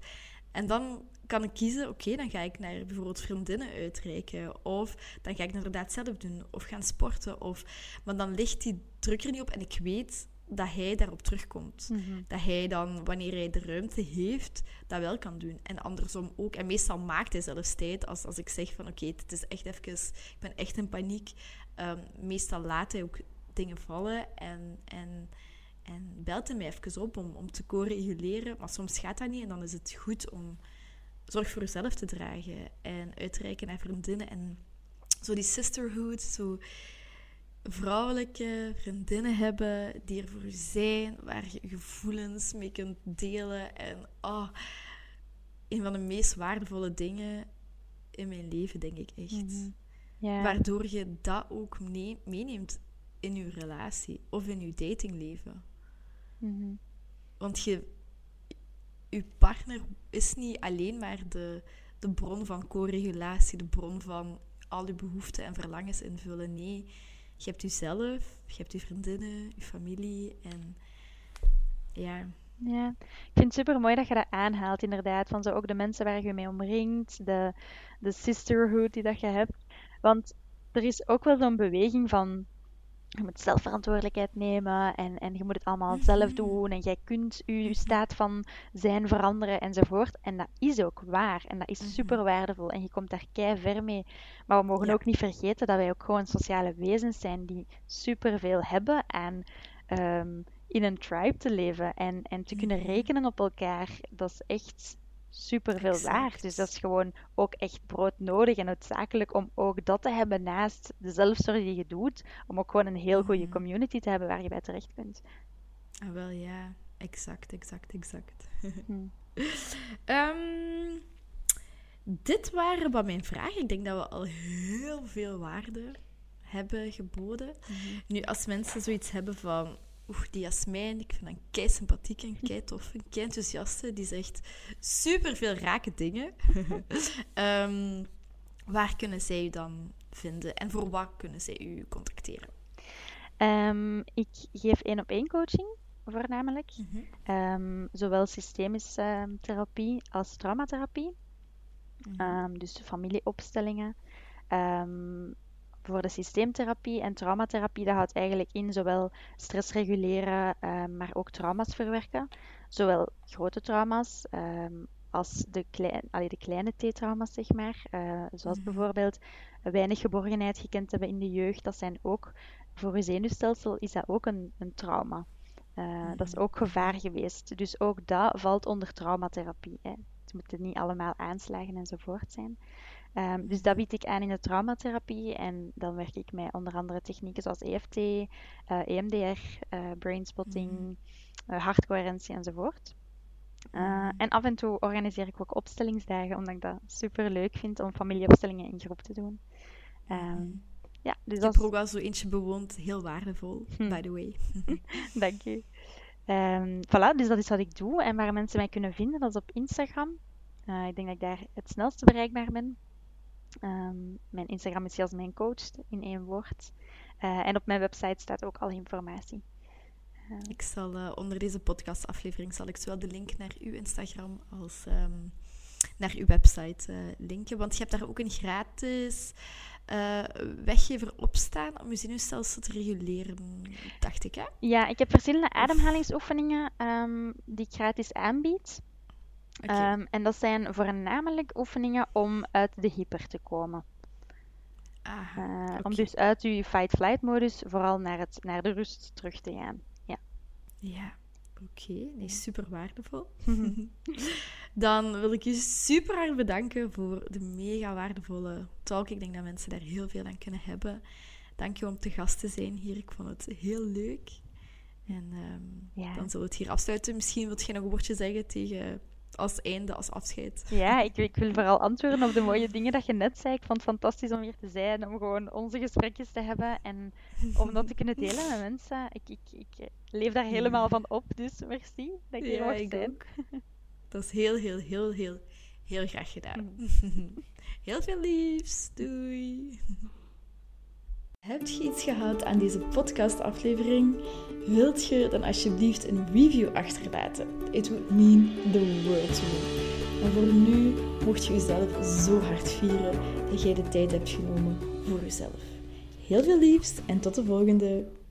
Speaker 1: En dan kan ik kiezen, oké, dan ga ik naar bijvoorbeeld vriendinnen uitreiken. Of dan ga ik het inderdaad zelf doen. Of gaan sporten. Of... Maar dan ligt die druk er niet op en ik weet dat hij daarop terugkomt.
Speaker 2: mhm.
Speaker 1: Dat hij dan, wanneer hij de ruimte heeft, dat wel kan doen. En andersom ook. En meestal maakt hij zelfs tijd als, als ik zeg van oké, het is echt even, ik ben echt in paniek. Ehm, meestal laat hij ook dingen vallen en, en, en belt hij mij even op om, om te co-reguleren. Maar soms gaat dat niet en dan is het goed om zorg voor jezelf te dragen en uitreiken naar vriendinnen. En zo die sisterhood, zo vrouwelijke vriendinnen hebben die er voor je zijn, waar je gevoelens mee kunt delen. En oh, een van de meest waardevolle dingen in mijn leven, denk ik echt.
Speaker 2: Mhm.
Speaker 1: Waardoor je dat ook mee- meeneemt in je relatie of in je datingleven.
Speaker 2: Mhm.
Speaker 1: Want je, je partner is niet alleen maar de, de bron van co-regulatie, de bron van al je behoeften en verlangens invullen. Nee, je hebt jezelf, je hebt je vriendinnen, je familie en ja.
Speaker 2: Ja, ik vind het super mooi dat je dat aanhaalt, inderdaad. Van zo ook de mensen waar je mee omringt, de, de sisterhood die dat je hebt. Want er is ook wel zo'n beweging van je moet zelfverantwoordelijkheid nemen en, en je moet het allemaal zelf
Speaker 1: Mhm.
Speaker 2: doen en jij kunt je staat van zijn veranderen enzovoort. En dat is ook waar en dat is
Speaker 1: Mhm.
Speaker 2: super waardevol en je komt daar kei ver mee. Maar we mogen
Speaker 1: Ja.
Speaker 2: ook niet vergeten dat wij ook gewoon sociale wezens zijn die superveel hebben aan ehm, in een tribe te leven en, en te kunnen
Speaker 1: Mhm.
Speaker 2: rekenen op elkaar. Dat is echt super veel waard. Dus dat is gewoon ook echt broodnodig en noodzakelijk om ook dat te hebben naast de zelfzorg die je doet. Om ook gewoon een heel goede
Speaker 1: Mhm.
Speaker 2: community te hebben waar je bij terecht kunt.
Speaker 1: Ah, wel ja, exact, exact, exact.
Speaker 2: Hm.
Speaker 1: Ehm, dit waren wat mijn vragen. Ik denk dat we al heel veel waarde hebben geboden. Nu, als mensen zoiets hebben van... Oeh, die Jasmijn, ik vind haar kei sympathiek en kei tof en kei enthousiaste. Die zegt super veel rake dingen. Ehm, waar kunnen zij u dan vinden? En voor wat kunnen zij u contacteren?
Speaker 2: Ehm, ik geef één op één coaching, voornamelijk. Ehm, zowel systemische therapie als traumatherapie.
Speaker 1: Mhm.
Speaker 2: Ehm, dus familieopstellingen. Voor de systeemtherapie en traumatherapie, dat houdt eigenlijk in zowel stress reguleren, ehm, maar ook trauma's verwerken. zowel grote trauma's ehm, als de, klein, allee, de kleine T-trauma's, zeg maar. Uh, zoals
Speaker 1: Mhm.
Speaker 2: bijvoorbeeld weinig geborgenheid gekend hebben in de jeugd. Dat zijn ook, voor je zenuwstelsel is dat ook een, een trauma. Uh, Dat is
Speaker 1: Mhm.
Speaker 2: ook gevaar geweest. Dus ook dat valt onder traumatherapie. Hè. Het moeten niet allemaal aanslagen enzovoort zijn. Ehm, dus dat bied ik aan in de traumatherapie. En dan werk ik met onder andere technieken zoals EFT, eh, EMDR, eh brainspotting,
Speaker 1: Mhm.
Speaker 2: eh, hartcoherentie enzovoort. Uh,
Speaker 1: Mhm.
Speaker 2: en af en toe organiseer ik ook opstellingsdagen, omdat ik dat super leuk vind om familieopstellingen in groep te doen. Um, ja, dus
Speaker 1: Ik
Speaker 2: dat
Speaker 1: heb er ook wel zo eentje bewoond. Heel waardevol, by the way.
Speaker 2: Dank u. Um, voilà, dus dat is wat ik doe. En waar mensen mij kunnen vinden, dat is op Instagram. Uh, ik denk dat ik daar het snelste bereikbaar ben. Um, mijn Instagram is Jasmijn Coach in één woord. Uh, en op mijn website staat ook al informatie.
Speaker 1: Uh, ik zal uh, onder deze podcastaflevering zal ik zowel de link naar uw Instagram als um, naar uw website uh, linken. Want je hebt daar ook een gratis weggever op staan om je zenuwstelsel te reguleren, dacht ik, hè?
Speaker 2: Ja, ik heb verschillende ademhalingsoefeningen um, die ik gratis aanbied.
Speaker 1: Okay.
Speaker 2: Um, en dat zijn voornamelijk oefeningen om uit de hyper te komen.
Speaker 1: Aha,
Speaker 2: uh,
Speaker 1: okay.
Speaker 2: Om dus uit je fight-flight modus vooral naar, het, naar de rust terug te gaan. Ja,
Speaker 1: ja. oké. Okay. Nee, super waardevol. Dan wil ik je super hard bedanken voor de mega waardevolle talk. Ik denk dat mensen daar heel veel aan kunnen hebben. Dank je om te gast te zijn hier. Ik vond het heel leuk. En um, ja. dan zullen we het hier afsluiten. Misschien wilt je nog een woordje zeggen tegen als einde, als afscheid.
Speaker 2: Ja, ik, ik, wil vooral antwoorden op de mooie dingen dat je net zei. Ik vond het fantastisch om hier te zijn, om gewoon onze gesprekjes te hebben en om dat te kunnen delen met mensen. Ik, ik, ik leef daar helemaal van op, dus merci dat ik hier
Speaker 1: ja,
Speaker 2: mocht
Speaker 1: ik
Speaker 2: zijn.
Speaker 1: Ook. Dat is heel, heel, heel, heel, heel graag gedaan. heel veel liefs. Doei. Heb je iets gehad aan deze podcastaflevering? Wilt je dan alsjeblieft een review achterlaten? It would mean the world to me. En voor nu mocht je jezelf zo hard vieren dat jij de tijd hebt genomen voor jezelf. Heel veel liefst en tot de volgende!